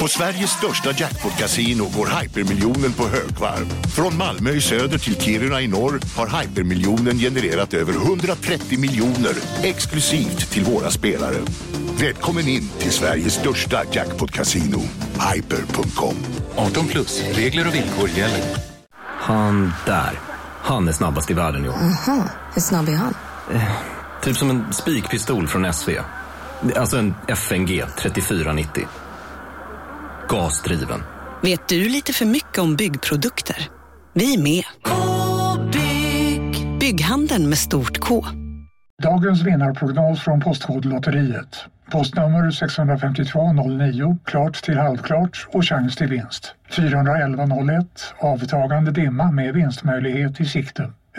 På Sveriges största jackpot-kasino går hypermiljonen på högvarv. Från Malmö i söder till Kiruna i norr har hypermiljonen genererat över 130 miljoner exklusivt till våra spelare. Välkommen in till Sveriges största jackpot-kasino, hyper.com. 18 plus, regler och villkor gäller. Han där, han är snabbast i världen jo. Hur snabb är han? Typ som en spikpistol från SV. Alltså en FNG 3490. Gasdriven. Vet du lite för mycket om byggprodukter? Vi är med. -bygg. Bygghandeln med stort K. Dagens vinnarprognos från Postkodlotteriet. Postnummer 65209, klart till halvklart och chans till vinst. 41101, avtagande dimma med vinstmöjlighet i sikte.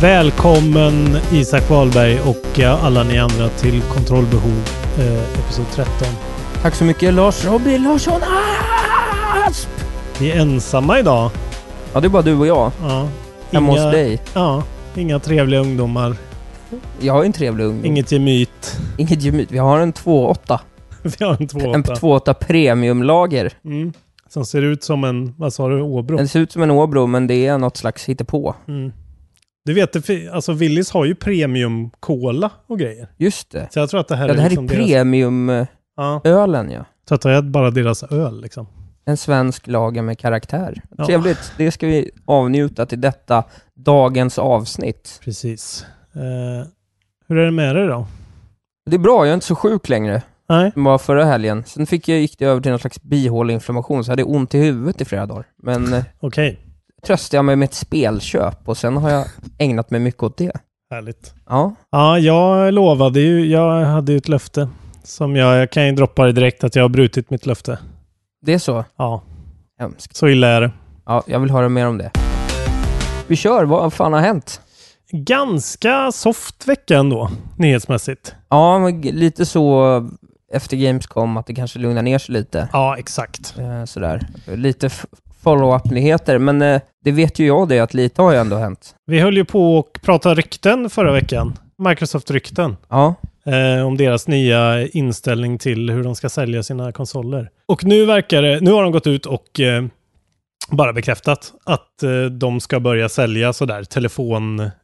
Välkommen Isak Wahlberg och eh, alla ni andra till Kontrollbehov eh, Episod 13. Tack så mycket Lars Robin Larsson Asp! Vi är ensamma idag. Ja, det är bara du och jag. Ja. Hemma hos dig. Ja, inga trevliga ungdomar. Jag har ju en trevlig ungdom. Inget gemyt. Inget gemyt. Vi har en 2.8. Vi har en En 2.8. 2.8 premiumlager. Mm. Som ser ut som en, vad sa du, Åbro? Den ser ut som en Åbro, men det är något slags hittepå. Mm. Du vet, det alltså Willys har ju premium cola och grejer. Just det. Så jag tror att det här Ja, det här är liksom deras... premiumölen, Ja, ja. så att det är bara deras öl liksom. En svensk lager med karaktär. Ja. Trevligt. Det ska vi avnjuta till detta dagens avsnitt. Precis. Eh, hur är det med dig då? Det är bra, jag är inte så sjuk längre. Nej? som var förra helgen. Sen fick jag, gick det över till någon slags bihåleinflammation, så jag hade ont i huvudet i flera dagar. Men eh, Okej. Tröstade jag mig med ett spelköp och sen har jag ägnat mig mycket åt det. Härligt. Ja, Ja, jag lovade ju, jag hade ju ett löfte. Som jag, jag kan ju droppa det direkt att jag har brutit mitt löfte. det är så. Ja, Hemskt. så illa är det. Ja, jag vill höra mer om det. Vi kör, vad fan har hänt? Ganska soft vecka ändå, nyhetsmässigt. Ja, lite så efter Gamescom, att det kanske lugnar ner sig lite. Ja, exakt. Eh, sådär. Lite follow-up-nyheter, men eh, det vet ju jag det, att lite har ju ändå hänt. Vi höll ju på och prata rykten förra veckan. Microsoft-rykten. Ja, Eh, om deras nya inställning till hur de ska sälja sina konsoler. Och nu verkar det, nu har de gått ut och eh, bara bekräftat att eh, de ska börja sälja sådär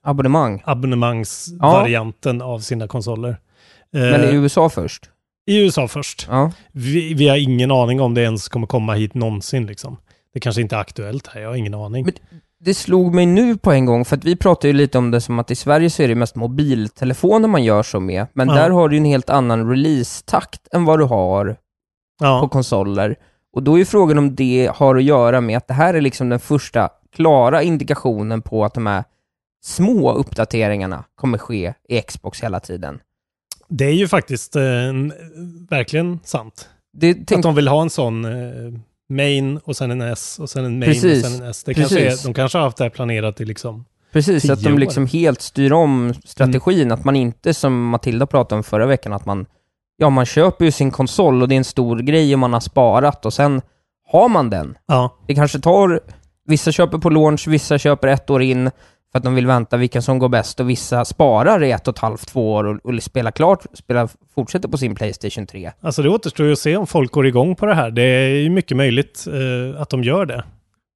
abonnemang. telefonabonnemangsvarianten av sina konsoler. Eh, Men i USA först. I USA först. Ja. Vi, vi har ingen aning om det ens kommer komma hit någonsin liksom. Det kanske inte är aktuellt här, jag har ingen aning. Men- Det slog mig nu på en gång, för att vi pratar ju lite om det som att i Sverige så är det mest mobiltelefoner man gör så med, men Ja. där har du ju en helt annan release-takt än vad du har på ja, konsoler. Och då är ju frågan om det har att göra med att det här är liksom den första klara indikationen på att de här små uppdateringarna kommer ske i Xbox hela tiden. det är ju faktiskt eh, en- verkligen sant. Det Att tänk, de vill ha en sån eh, main och sen en S och sen en main Precis. och sen en S. Det kanske är, de kanske har haft det här planerat i liksom... precis, att de år. liksom helt styr om strategin, att man inte som Matilda pratade om förra veckan, att man, ja man köper ju sin konsol och det är en stor grej och man har sparat och sen har man den. Ja, Det kanske tar, vissa köper på launch, vissa köper ett år in för att de vill vänta vilken som går bäst och vissa sparar i ett och ett halvt, två år och, och spelar klart, spelar, fortsätter på sin Playstation 3. alltså det återstår ju att se om folk går igång på det här. Det är ju mycket möjligt eh, att de gör det.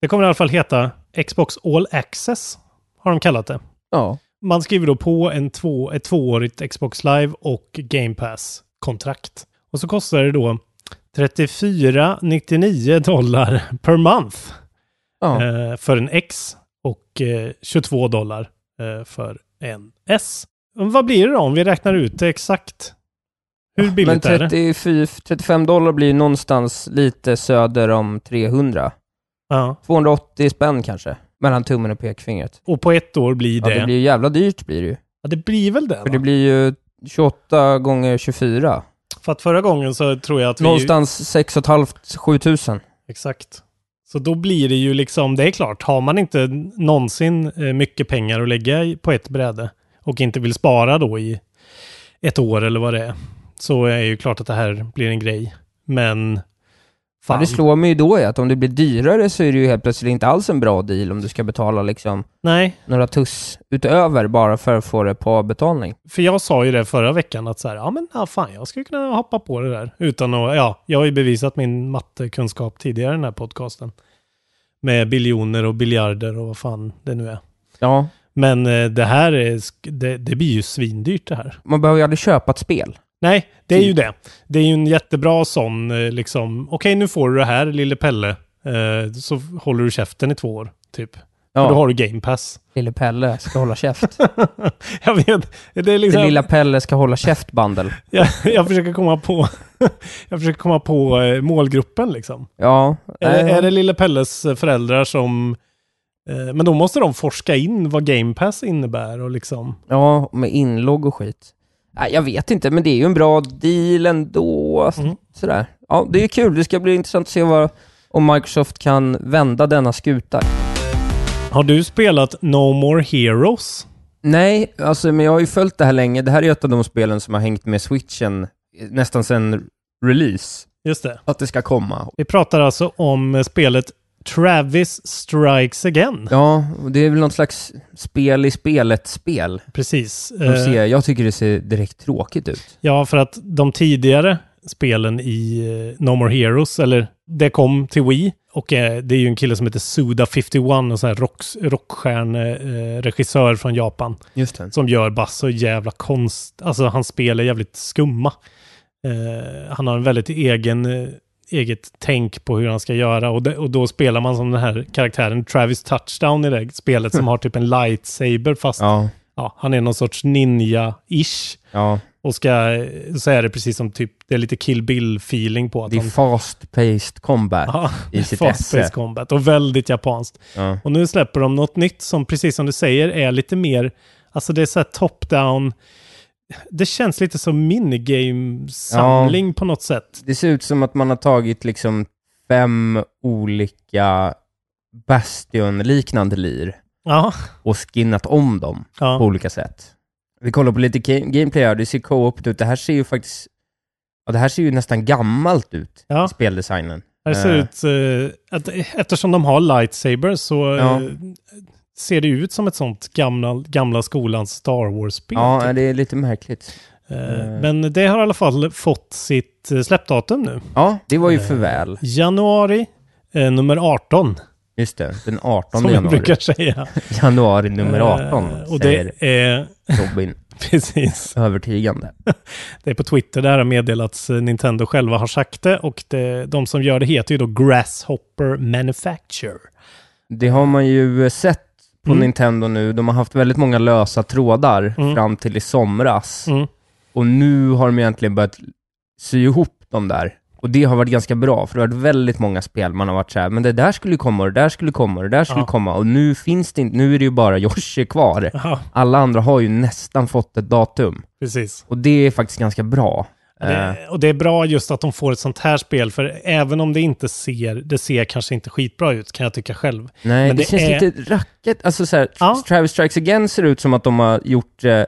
Det kommer i alla fall heta Xbox All Access, har de kallat det. Ja. Man skriver då på en två, ett tvåårigt Xbox Live och Game Pass-kontrakt. Och så kostar det då 34,99 dollar per month ja. eh, för en X och eh, 22 dollar eh, för en S. Vad blir det då om vi räknar ut det exakt? Hur Men billigt är det? 34, 35 dollar blir någonstans lite söder om 300. Ja. 280 spänn kanske, mellan tummen och pekfingret. Och på ett år blir Ja, det... det blir ju jävla dyrt blir det ju. ja, det blir väl det? För Va? det blir ju 28 gånger 24. För att förra gången så tror jag att vi... Någonstans 6 500 7000. Exakt. Så då blir det ju liksom, det är klart, har man inte någonsin eh, mycket pengar att lägga på ett bräde och inte vill spara då i ett år eller vad det är, så är det ju klart att det här blir en grej. Men Ja, fan, det slår mig ju då att om det blir dyrare så är det ju helt plötsligt inte alls en bra deal om du ska betala liksom nej, några tuss utöver bara för att få det på betalning. för jag sa ju det förra veckan att så här, ja men ja, fan, jag skulle kunna hoppa på det där utan att, ja, jag har ju bevisat min mattekunskap tidigare i den här podcasten. Med biljoner och biljarder och vad fan det nu är. Ja, Men eh, det här är, det, det blir ju svindyrt det här. man behöver ju aldrig köpa ett spel. Nej, det är ju Typ. det. Det är ju en jättebra sån, eh, liksom, okej nu får du det här, lille Pelle. Eh, så håller du käften i två år, typ. Ja. Och då har du game pass. Lille Pelle ska hålla käft. jag vet, det är liksom... Det lilla Pelle ska hålla käft bandel. jag, jag försöker komma på, jag försöker komma på eh, målgruppen liksom. Ja. Är, är det lille Pelles eh, föräldrar som... Eh, men då måste de forska in vad game pass innebär och liksom... Ja, med inlogg och skit. Nej, jag vet inte, men det är ju en bra deal ändå. Mm. Sådär. Ja, det är kul. Det ska bli intressant att se vad, om Microsoft kan vända denna skuta. Har du spelat No More Heroes? Nej, alltså, men jag har ju följt det här länge. Det här är ett av de spelen som har hängt med switchen nästan sedan release. Just det. Att det ska komma. Vi pratar alltså om spelet Travis Strikes Again. Ja, det är väl något slags spel i spelet-spel. Precis. Eh, ser, jag tycker det ser direkt tråkigt ut. Ja, för att de tidigare spelen i eh, No More Heroes, eller det kom till Wii. Och eh, det är ju en kille som heter Suda51, och så här rock, rockstjärneregissör eh, regissör från Japan. Just det. Som gör bara så jävla konst... Alltså hans spel är jävligt skumma. Eh, han har en väldigt egen, eget tänk på hur han ska göra. Och, det, och då spelar man som den här karaktären Travis Touchdown i det spelet som har typ en lightsaber fast Ja, ja, han är någon sorts ninja-ish. ja. Och ska, så är det precis som typ, det är lite Kill Bill-feeling på att Det är fast-paced combat Ja, i sitt fast-paced combat och väldigt japanskt. Ja. Och nu släpper de något nytt som, precis som du säger, är lite mer, alltså det är så här top-down. Det känns lite som minigame-samling på något sätt. Det ser ut som att man har tagit liksom fem olika Bastion-liknande lir Ja, och skinnat om dem på ja. olika sätt. Vi kollar på lite ga- gameplay här, det ser co-op ut. Det här ser ju faktiskt... Ja, det här ser ju nästan gammalt ut Ja. i speldesignen. Det ser Eh, ut, eh, att, eftersom de har lightsabers så eh, Ja. Ser det ut som ett sånt gamla, gamla skolans Star Wars-spel. Ja, typ. det är lite märkligt. Eh, eh. Men det har i alla fall fått sitt eh, släppdatum nu. Ja, det var ju för väl. Januari nummer 18, Just det, den 18 som jag januari. brukar säga. Januari nummer 18, Eh, och säger det är, Robin. precis, Övertygande. det är på Twitter det här har meddelats. Nintendo själva har sagt det och det, de som gör det heter ju då Grasshopper Manufacture. Det har man ju sett på Mm. Nintendo nu. De har haft väldigt många lösa trådar Mm. fram till i somras. Mm. Och nu har de egentligen börjat sy ihop dem där. Och det har varit ganska bra, för det har varit väldigt många spel man har varit så här, men det där skulle komma och det där skulle komma och det där skulle Ja. komma. Och nu finns det inte, nu är det ju bara Yoshi kvar. Ja, Alla andra har ju nästan fått ett datum. precis. Och det är faktiskt ganska bra. Eh, Det, och det är bra just att de får ett sånt här spel, för även om det inte ser, det ser kanske inte skitbra ut, kan jag tycka själv. Nej, Men det, det känns är- lite racket. Alltså så här, Ja. Travis Strikes Again ser ut som att de har gjort, eh,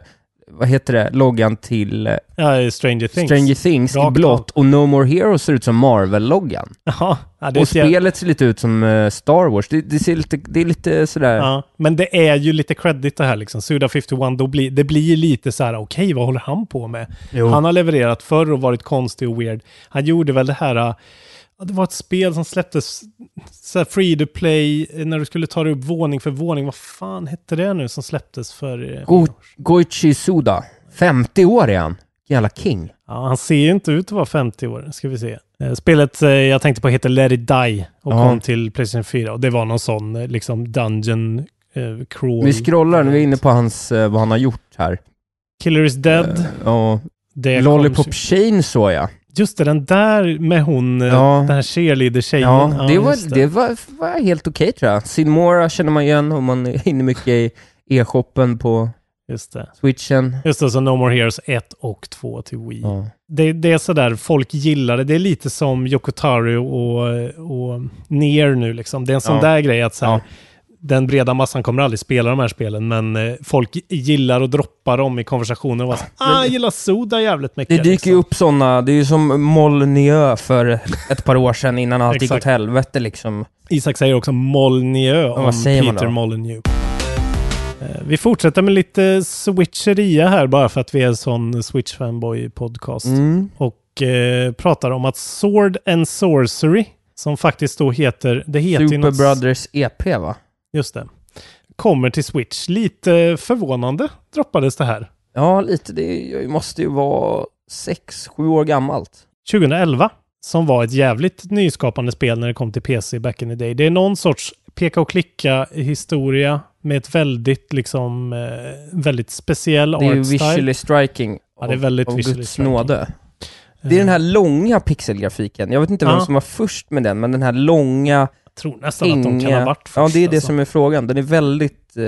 vad heter det, loggan till Ja, Stranger Things. Stranger Things i blått och No More Heroes ser ut som Marvel-loggan. Ja, det Och jä- spelet ser lite ut som eh, Star Wars. Det, det, ser lite, det är lite sådär... Ja, men det är ju lite credit det här liksom. Suda 51, då blir, det blir lite så här, okej, vad håller han på med? Jo. Han har levererat förr och varit konstig och weird. Han gjorde väl det här, ja, det var ett spel som släpptes så free to play, eh, när du skulle ta dig upp våning för våning. Vad fan hette det nu som släpptes för... eh, Go Goichi Suda. 50 år är han. Jävla king. Ja, han ser ju inte ut att vara 50 år, ska vi se. Eh, Spelet jag tänkte på heter Let It Die och Ja. kom till Playstation 4. Och det var någon sån liksom Dungeon eh, crawl. Vi scrollar, nu är inne på hans, vad han har gjort här. Killer is Dead. Eh, och Det kom- Lollipop Chain såg jag. Just det, den där med hon, eh, Ja. den här cheerleader-tjejen. Ja, det, var, just det. var, var helt okej tror jag. Sidmora känner man igen om man är inne mycket i e-shoppen på Just det. Switchen. Just det, så No More Heroes 1 och 2 till Wii. Ja. Det, det är sådär, folk gillar det. Det är lite som Yokotaro och, och Nier nu liksom. Det är en sån Ja. där grej att så här, Ja. Den breda massan kommer aldrig spela de här spelen, men eh, folk gillar att droppa dem i konversationer och bara ah, jag gillar Soda jävligt mycket. Det dyker liksom. ju upp sådana, det är ju som Molniö för ett par år sedan innan allt gick åt helvete liksom. Isak säger också Molyneux om Peter? Molyneux. Eh, Vi fortsätter med lite switcheria här bara för att vi är en sån Switch-fanboy-podcast. Mm. Och eh, pratar om att Sword and Sorcery, som faktiskt då heter... Det heter Super något, Brothers EP va? Just det. Kommer till Switch. Lite förvånande droppades det här. Ja, lite. Det måste ju vara sex, sju år gammalt. 2011. Som var ett jävligt nyskapande spel när det kom till PC back in the day. Det är någon sorts peka och klicka historia med ett väldigt liksom eh, väldigt speciell Det är art visually striking. Ja, det är väldigt av visually Guds striking. nåde. Det är den här långa pixelgrafiken. Jag vet inte vem Ja. som var först med den, men den här långa... Jag tror nästan att de kan ha varit först. Ja, det är det alltså. som är frågan. Den är väldigt... Eh,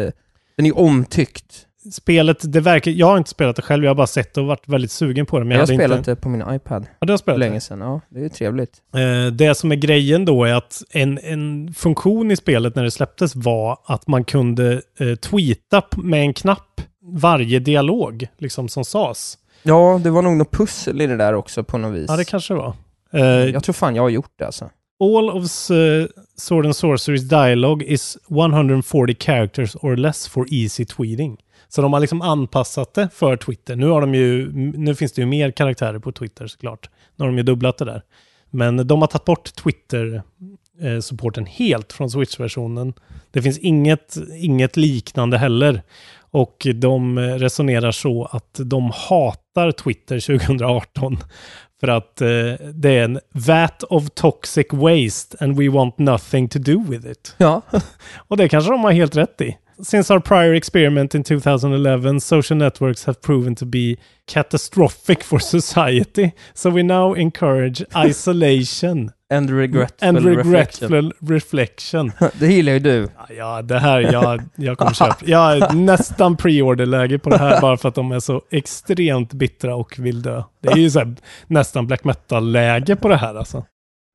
den är omtyckt. Spelet, det verkar... Jag har inte spelat det själv, jag har bara sett det och varit väldigt sugen på det. Men jag har hade spelat inte... det på min iPad. Ja, du har spelat Länge det? sedan. Ja, det är trevligt. Eh, Det som är grejen då är att en, en funktion i spelet när det släpptes var att man kunde eh, tweeta med en knapp varje dialog, liksom som sades. Ja, det var nog något pussel i det där också på något vis. Ja, det kanske det var. Eh, Jag tror fan jag har gjort det alltså. All of uh, Sword and Sorcerys dialogue is 140 characters or less for easy tweeting. Så de har liksom anpassat det för Twitter. Nu, har de ju, nu finns det ju mer karaktärer på Twitter såklart. Nu har de ju dubblat det där. Men de har tagit bort Twitter-supporten eh, helt från Switch-versionen. Det finns inget, inget liknande heller. Och de eh, resonerar så att de hatar Twitter 2018 för att eh, det är en vat of toxic waste and we want nothing to do with it. Ja. Och det kanske de har helt rätt i. Since our prior experiment in 2011, social networks have proven to be catastrophic for society. So we now encourage isolation And regretful and reflection. regretful reflection. Det gillar ju du. Ja, det här, jag, jag kommer köpa. Jag är nästan pre-order-läge på det här bara för att de är så extremt bittra och vill dö. Det är ju så här, nästan black metal-läge på det här alltså.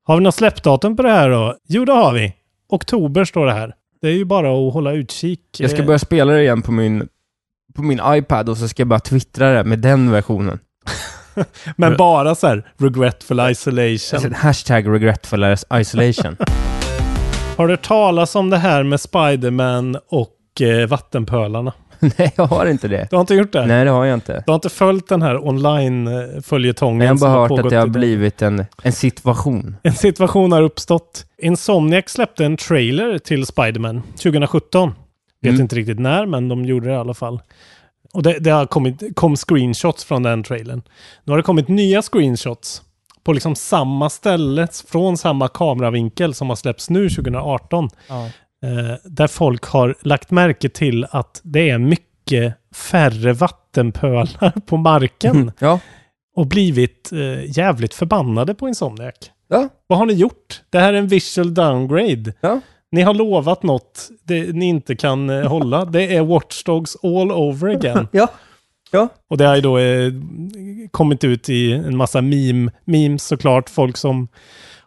Har vi något släppdatum på det här då? Jo, det har vi. Oktober står det här. Det är ju bara att hålla utkik. Jag ska Eh, börja spela det igen på min, på min iPad och så ska jag bara twittra det med den versionen. Men bara så här, regretful Alltså, isolation. hashtag regretful isolation. Har du hört talas om det här med Spiderman och eh, vattenpölarna? Nej, jag har inte det. Du har inte gjort det? Nej, det har jag inte. Du har inte följt den här online-följetongen? Jag har bara hört att det har blivit en, en situation. En situation har uppstått. Insomniac släppte en trailer till Spider-Man 2017. Vet Mm. inte riktigt när, men de gjorde det i alla fall. Och det, det har kommit kom screenshots från den trailern. Nu har det kommit nya screenshots på liksom samma ställe, från samma kameravinkel som har släppts nu 2018. Ja. Eh, där folk har lagt märke till att det är mycket färre vattenpölar på marken. Ja. Och blivit eh, jävligt förbannade på Insomniac. Ja. Vad har ni gjort? Det här är en visual downgrade. Ja. Ni har lovat något det ni inte kan eh, hålla. Det är Watch Dogs all over again. Ja. Ja. Och det har ju då eh, kommit ut i en massa meme, memes såklart. Folk som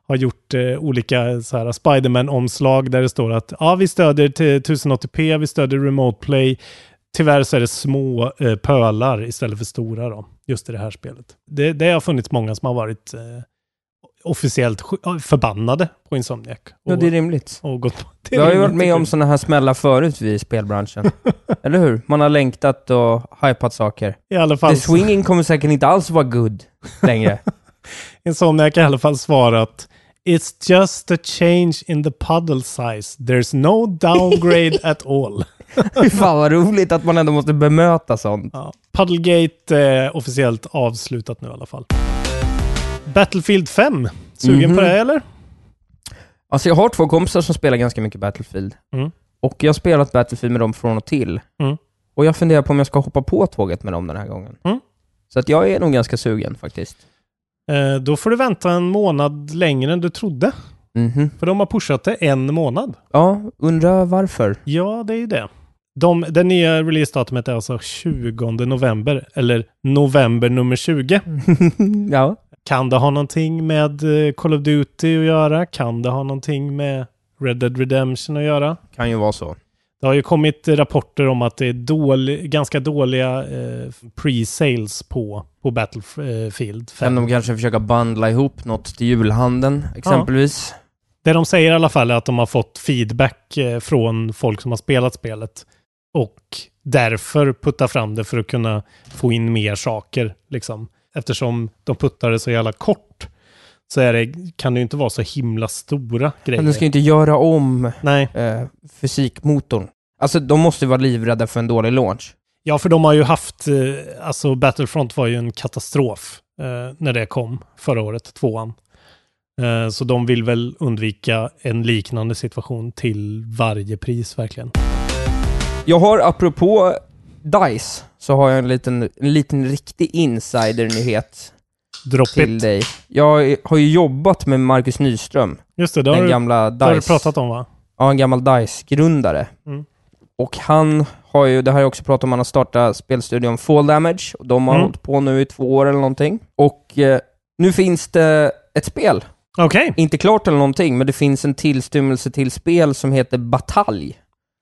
har gjort eh, olika så här Spiderman-omslag där det står att ja, vi stödjer till 1080p, vi stödjer Remote Play. Tyvärr så är det små eh, pölar istället för stora då, just i det här spelet. Det, det har funnits många som har varit eh, officiellt förbannade på Insomniac. Ja, det är rimligt. och gått, det Vi har ju varit med om sådana här smällar förut vi i spelbranschen. Eller hur? Man har längtat och hypat saker. I alla fall The swinging kommer säkert inte alls vara good längre. Insomniac har i alla fall svarat It's just a change in the puddle size. There's no downgrade at all. Fan vad roligt att man ändå måste bemöta sånt. Ja. Puddlegate är officiellt avslutat nu i alla fall. Battlefield 5. Sugen på Mhm. det eller? Alltså jag har två kompisar som spelar ganska mycket Battlefield. Mm. Och jag har spelat Battlefield med dem från och till. Mm. Och jag funderar på om jag ska hoppa på tåget med dem den här gången. Mm. Så att jag är nog ganska sugen faktiskt. Eh, då får du vänta en månad längre än du trodde. Mhm. För de har pushat det en månad. Ja, undrar varför. Ja, det är ju det. De, det nya releasedatumet är alltså 20 november, eller november nummer 20. ja. Kan det ha någonting med eh, Call of Duty att göra? Kan det ha någonting med Red Dead Redemption att göra? Kan ju vara så. Det har ju kommit rapporter om att det är dålig, ganska dåliga eh, pre-sales på, på Battlefield 5. Kan de kanske försöka bundla ihop något till julhandeln exempelvis? Det de säger i alla fall är att de har fått feedback eh, från folk som har spelat spelet och därför puttar fram det för att kunna få in mer saker. Liksom. Eftersom de puttar det så jävla kort så är det, kan det ju inte vara så himla stora grejer. Men de ska ju inte göra om Nej. eh, fysikmotorn. Alltså de måste ju vara livrädda för en dålig launch. Ja, för de har ju haft, eh, alltså Battlefront var ju en katastrof eh, när det kom förra året, tvåan. Eh, så de vill väl undvika en liknande situation till varje pris verkligen. Jag har, apropå DICE, så har jag en liten, en liten riktig insider-nyhet Drop till it. dig. Jag har ju jobbat med Marcus Nyström, Just det, det har, den du, gamla det har du DICE. pratat om va? Ja, en gammal DICE-grundare. Mm. Och han har ju, det har jag också pratat om, han har startat spelstudion Fall Damage. Och de har Mm. hållit på nu i två år eller någonting. Och eh, nu finns det ett spel. Okej, Inte klart eller någonting, men det finns en tillstymmelse till spel som heter Batalj.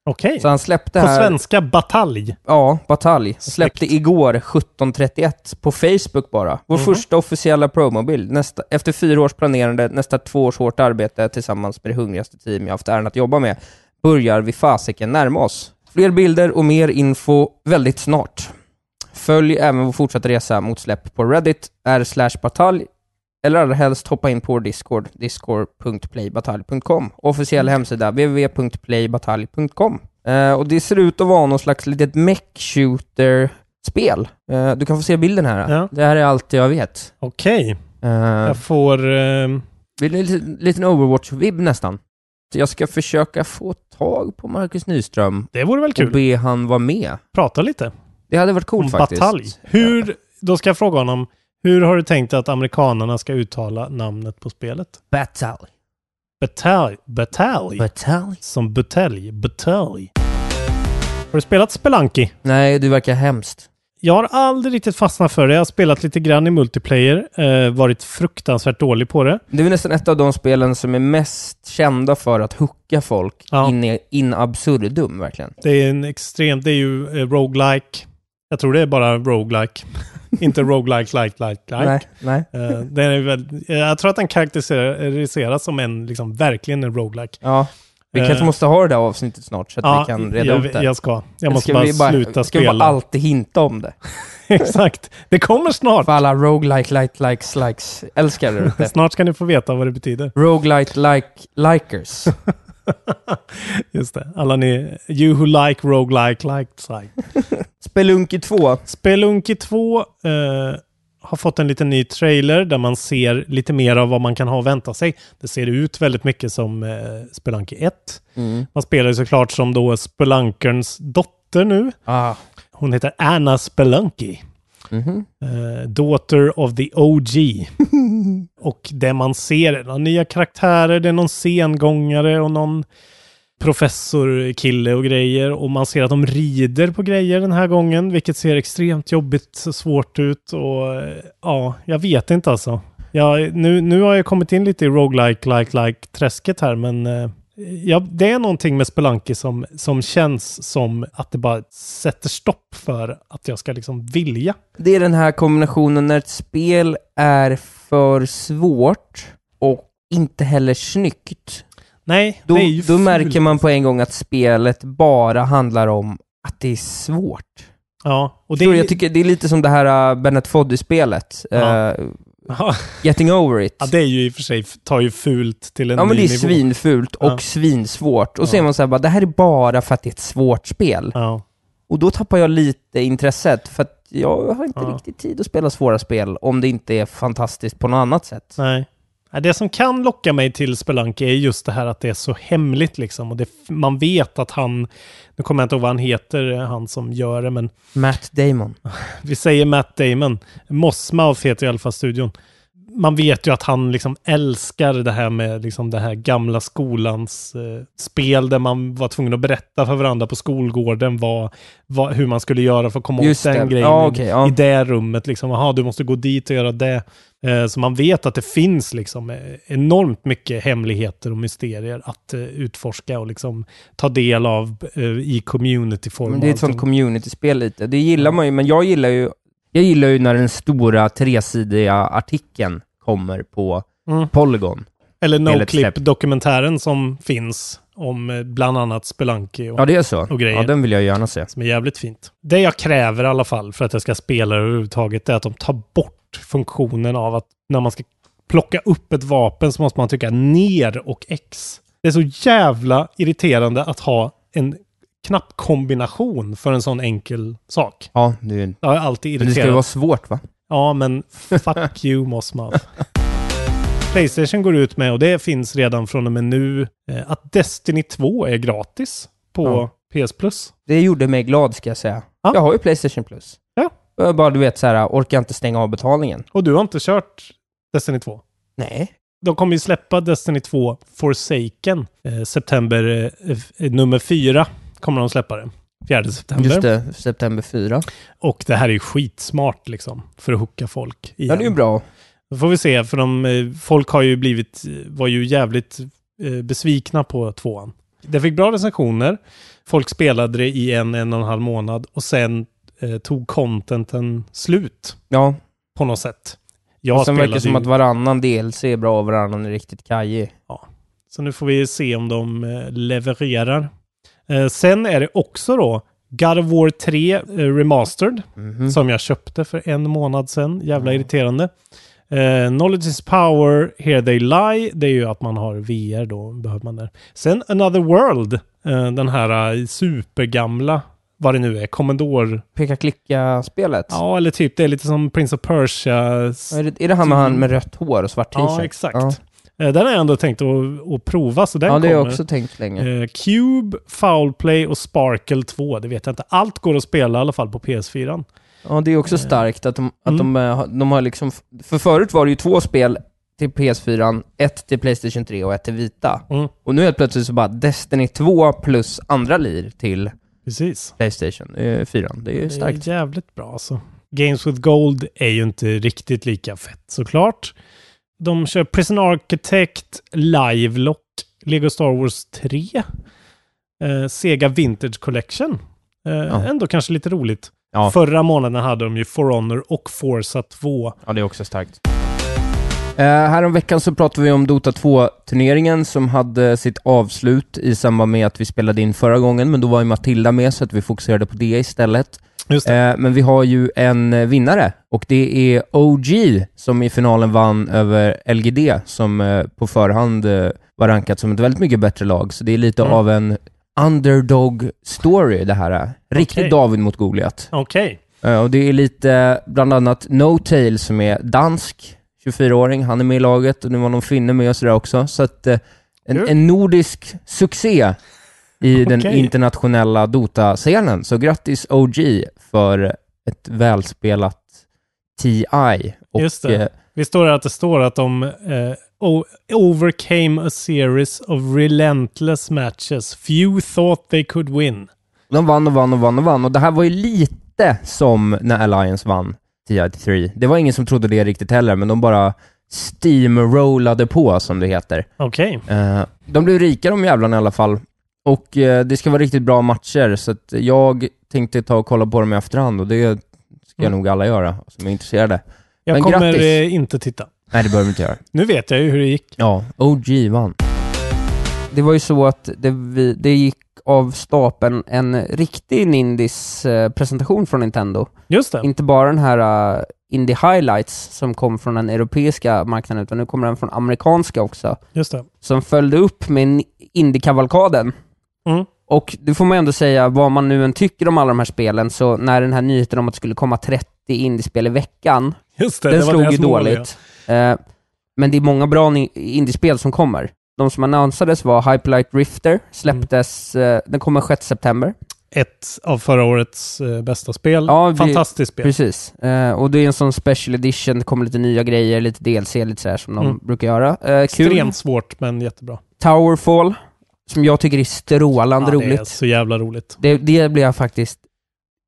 Okej. Så han släppte På här... svenska batalj. Ja, Batalj. Släppte igår 17.31 på Facebook bara. Vår Mhm. första officiella promobild. Nästa, efter fyra års planerande, nästa två års hårt arbete tillsammans med det hungrigaste team jag haft äran att jobba med, börjar vi fasiken närma oss. Fler bilder och mer info väldigt snart. Följ även vår fortsatta resa mot släpp på Reddit, r batalj, eller allra helst hoppa in på vår Discord, discord.playbatalj.com. Officiell hemsida, www.playbatalj.com. Eh, och det ser ut att vara någon slags litet mech shooter-spel. Eh, du kan få se bilden här. Ja. Det här är allt jag vet. Okej, Eh, jag får... ehm, vill du en liten, Overwatch-vibb nästan? Jag ska försöka få tag på Marcus Nyström det vore väl och kul. be han vara med. Prata lite Det hade varit coolt om faktiskt. batalj. Hur, då ska jag fråga honom, hur har du tänkt att amerikanerna ska uttala namnet på spelet? Batalj. Batalj. Batalj. Batalj? Som butelj. Batalj. Har du spelat Spelunky? Nej, det verkar hemskt. Jag har aldrig riktigt fastnat för det. Jag har spelat lite grann i multiplayer. Eh, varit fruktansvärt dålig på det. Det är nästan ett av de spelen som är mest kända för att hooka folk Ja. in, i, in absurdum, verkligen. Det är en extremt... Det är ju eh, roguelike. Jag tror det är bara roguelike. Inte roguelike, like, like, like. Nej, nej. Eh, den är väl, jag tror att den karaktäriseras som en, liksom, verkligen en roguelike. Ja. Vi Eh, kanske måste ha det där avsnittet snart så att Ja, vi kan reda jag, ut det. jag ska. Jag måste ska bara vi sluta Ska vi spela. bara alltid hinta om det? Exakt. Det kommer snart. För alla roguelike, like, likes, likes, älskar det. Snart ska ni få veta vad det betyder. Roguelite, like, likers. Just det. Alla ni, you who like roguelike, like side. Spelunky 2. Spelunky 2 eh, har fått en liten ny trailer där man ser lite mer av vad man kan ha att vänta sig. Det ser ut väldigt mycket som eh, Spelunky 1. Mm. Man spelar ju såklart som då Spelunkerns dotter nu. Ah. Hon heter Anna Spelunky. Eh, daughter of the OG. och det man ser är några nya karaktärer, det är någon sengångare och någon professorkille och grejer. Och man ser att de rider på grejer den här gången, vilket ser extremt jobbigt och svårt ut. Och eh, ja, jag vet inte alltså. Jag, nu, nu har jag kommit in lite i roguelike, like, like träsket här, men eh, ja, det är någonting med Spelunky som, som känns som att det bara sätter stopp för att jag ska liksom vilja. Det är den här kombinationen när ett spel är för svårt och inte heller snyggt. Nej, Då, det är ju då fult. märker man på en gång att spelet bara handlar om att det är svårt. Ja, och det är... Jag tycker det är lite som det här uh, Bennett Foddy-spelet. Ja. Uh, Getting over it. ja, det är ju i och för sig, tar ju fult till en Ja men ny det är nivå. svinfult och Ja. svinsvårt. Och så Ja. är man såhär bara, det här är bara för att det är ett svårt spel. Ja. Och då tappar jag lite intresset, för att jag har inte Ja. riktigt tid att spela svåra spel om det inte är fantastiskt på något annat sätt. Nej. Det som kan locka mig till Spelunky är just det här att det är så hemligt liksom. Och det, man vet att han, nu kommer jag inte ihåg vad han heter, han som gör det, men Matt Damon. vi säger Matt Damon. Mossmouth heter i alla fall studion. Man vet ju att han liksom älskar det här med liksom det här gamla skolans eh, spel där man var tvungen att berätta för varandra på skolgården vad, vad, hur man skulle göra för att komma Just åt den det. grejen Ja, i- okej, ja. i det rummet. Liksom, Aha, du måste gå dit och göra det. Eh, så man vet att det finns liksom eh, enormt mycket hemligheter och mysterier att eh, utforska och liksom ta del av eh, i community-form. Men det är ett sånt community-spel lite. Det gillar man ju, men jag gillar ju, jag gillar ju när den stora tresidiga artikeln kommer på Mm. Polygon. Eller. No-Clip-dokumentären som finns om eh, bland annat Spelunky och, Ja, det är så. och grejer. Ja, den vill jag gärna se. som är jävligt fint. Det jag kräver i alla fall för att jag ska spela överhuvudtaget är att de tar bort funktionen av att när man ska plocka upp ett vapen så måste man trycka ner och X. Det är så jävla irriterande att ha en knappkombination för en sån enkel sak. Ja, det, är, Jag är alltid men det ska ju irriterad. vara svårt va? Ja, men fuck you Mossmouth. Playstation går ut med, och det finns redan från och med nu, eh, att Destiny 2 är gratis på PS Plus. Det gjorde mig glad ska jag säga. Ja. Jag har ju Playstation Plus. Ja. Jag bara, du vet så här, orkar inte stänga av betalningen. Och du har inte kört Destiny 2? Nej. De kommer ju släppa Destiny 2 Forsaken eh, september eh, nummer 4 kommer de släppa det. 4 september. Just det, september 4. Och det här är ju skitsmart liksom för att hooka folk igen. Ja, det är ju bra. Då får vi se, för de, eh, folk har ju blivit, var ju jävligt eh, besvikna på tvåan. Det fick bra recensioner. Folk spelade det i en, en och en halv månad och sen eh, tog contenten slut Ja, på något sätt. Jag och sen verkar det som ju- att varannan DLC är bra och varannan är riktigt kajig. Så nu får vi se om de eh, levererar. Eh, sen är det också då God of War 3 eh, Remastered Mhm. som jag köpte för en månad sedan. Jävla irriterande. Eh, knowledge is power, here they lie. Det är ju att man har VR då, behöver man där. Sen Another World, eh, den här supergamla, vad det nu är, Commodore. Peka-klicka-spelet? Ja, eller typ det är lite som Prince of Persia. Är det, är det han med han med rött hår och svart t-shirt? Ja, exakt. Eh, den har jag ändå tänkt att, att prova, så den ja det har jag kommer. också tänkt länge. Eh, Cube, Foulplay och Sparkle 2, det vet jag inte. Allt går att spela i alla fall på PS4. Ja, det är också starkt att de, att Mm. de, eh, har- de har liksom... För förut var det ju två spel till PS4, ett till Playstation 3 och ett till Vita. Mm. Och nu helt plötsligt så bara Destiny 2 plus andra lir till Precis. Playstation eh, 4. Det är ju Det starkt. är jävligt bra alltså. Games with Gold är ju inte riktigt lika fett såklart. De kör Prison Architect, Livelock, Lego Star Wars 3, eh, Sega Vintage Collection. Eh, Ja. Ändå kanske lite roligt. Ja. Förra månaden hade de ju For Honor och Forza 2. Ja, det är också starkt. Uh, här veckan så pratade vi om Dota 2-turneringen som hade sitt avslut i samband med att vi spelade in förra gången, men då var ju Matilda med så att vi fokuserade på det istället. Eh, men vi har ju en eh, vinnare och det är OG som i finalen vann över LGD som eh, på förhand var rankat som ett väldigt mycket bättre lag. Så det är lite Mm. av en underdog story det här. är. Riktigt Okej. David mot Goliat. Okej. Eh, och det är lite bland annat No Tail som är dansk, 24-åring, han är med i laget och nu var någon finne med och sådär också. Så att en, en nordisk succé i den Okej. internationella Dota-scenen. Så grattis OG för ett välspelat TI. Och, Just det. eh, Vi står här att det står att de eh, overcame a series of relentless matches. Few thought they could win. de vann och vann och vann och vann. Och det här var ju lite som när Alliance vann TI3. Det var ingen som trodde det riktigt heller, men de bara steamrollade på, som det heter. Okej. Eh, de blev rika de jävlarna i alla fall. Och eh, det ska vara riktigt bra matcher, så jag tänkte ta och kolla på dem i efterhand och det ska Mm. nog alla göra som är intresserade. Jag Men kommer grattis. eh, inte titta. Nej, det behöver du inte göra. Nu vet jag ju hur det gick. Ja, OG vann. Det var ju så att det, vi, det gick av stapeln en riktig Nindis eh, presentation från Nintendo. Just det. Inte bara den här uh, Indie Highlights som kom från den europeiska marknaden, utan nu kommer den från amerikanska också. Just det. Som följde upp med en Indie-kavalkaden. Mm. Och det får man ändå säga, vad man nu än tycker om alla de här spelen, så när den här nyheten om att det skulle komma 30 indiespel i veckan, Just det. den det slog ju mål, dåligt. Eh, men det är många bra indiespel som kommer. De som annonsades var Hyperlight Rifter, släpptes, Mm. den kommer 6 september. ett av förra årets eh, bästa spel. Ja, Fantastiskt spel. Precis. Och det är en sån special edition, det kommer lite nya grejer, lite DLC, lite sådär som de Mm. brukar göra. Eh, kul. Extremt svårt, men jättebra. Towerfall, som jag tycker är strålande Ja, det är roligt. så jävla roligt. Det, det blir jag faktiskt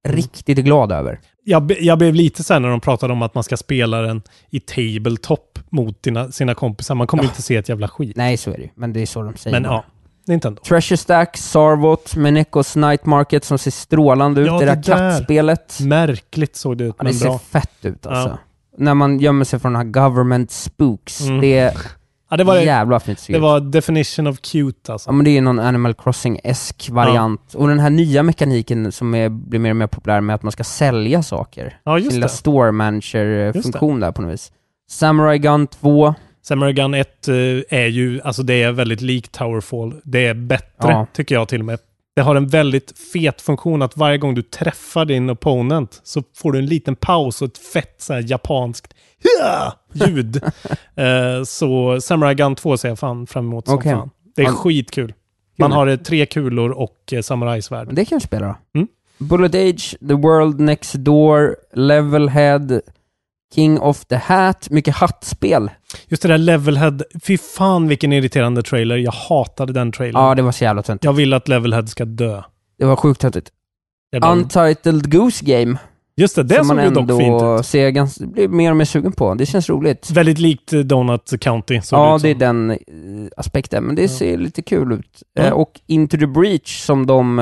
Mm. riktigt glad över. Jag, jag blev lite sen när de pratade om att man ska spela den i tabletop mot dina, sina kompisar. Man kommer Ja. inte se ett jävla skit. Nej, så är det ju. Men det är så de säger. Men bara. ja, Nintendo. Treasure Stack, Sarvot, Menekos Night Market som ser strålande ut. Ja, det det där. kattspelet. Märkligt såg det ut, Ja, men det ser bra. fett ut alltså. Ja. När man gömmer sig från de här government spooks. Mm. Det Ja, det var, jävla fint det var definition of cute alltså. Ja men det är någon Animal Crossing-esk variant. Och den här nya mekaniken som är, blir mer och mer populär med att man ska sälja saker. Ja, just Sin lilla store manager-funktion där på något vis. Samurai Gun 2. Samurai Gun 1 eh, är ju, alltså det är väldigt likt Towerfall. Det är bättre, Ja. tycker jag till och med. Det har en väldigt fet funktion att varje gång du träffar din opponent så får du en liten paus och ett fett så här japanskt "Ja!" Ljud. Eh, så Samurai Gun 2 ser jag fan fram emot som Okej. fan. Det är Ja. skitkul. Man har eh, tre kulor och eh, samurajsvärd. Det kan jag spela då. Mm. Bullet Age, The World Next Door, Levelhead, King of the Hat. Mycket hattspel. Just det där Levelhead, fy fan vilken irriterande trailer. Jag hatade den trailern. Ja, det var så jävla töntigt. Jag vill att Levelhead ska dö. Det var sjukt töntigt. Untitled Goose Game. Just det, det som såg man ju dock fint ut. ser ganska, blir mer och mer sugen på. Det känns roligt. Väldigt likt eh, Donut County. Ja, ut det är som. den eh, aspekten, men det ser lite kul ut. Ja. Eh, och Into the Breach som de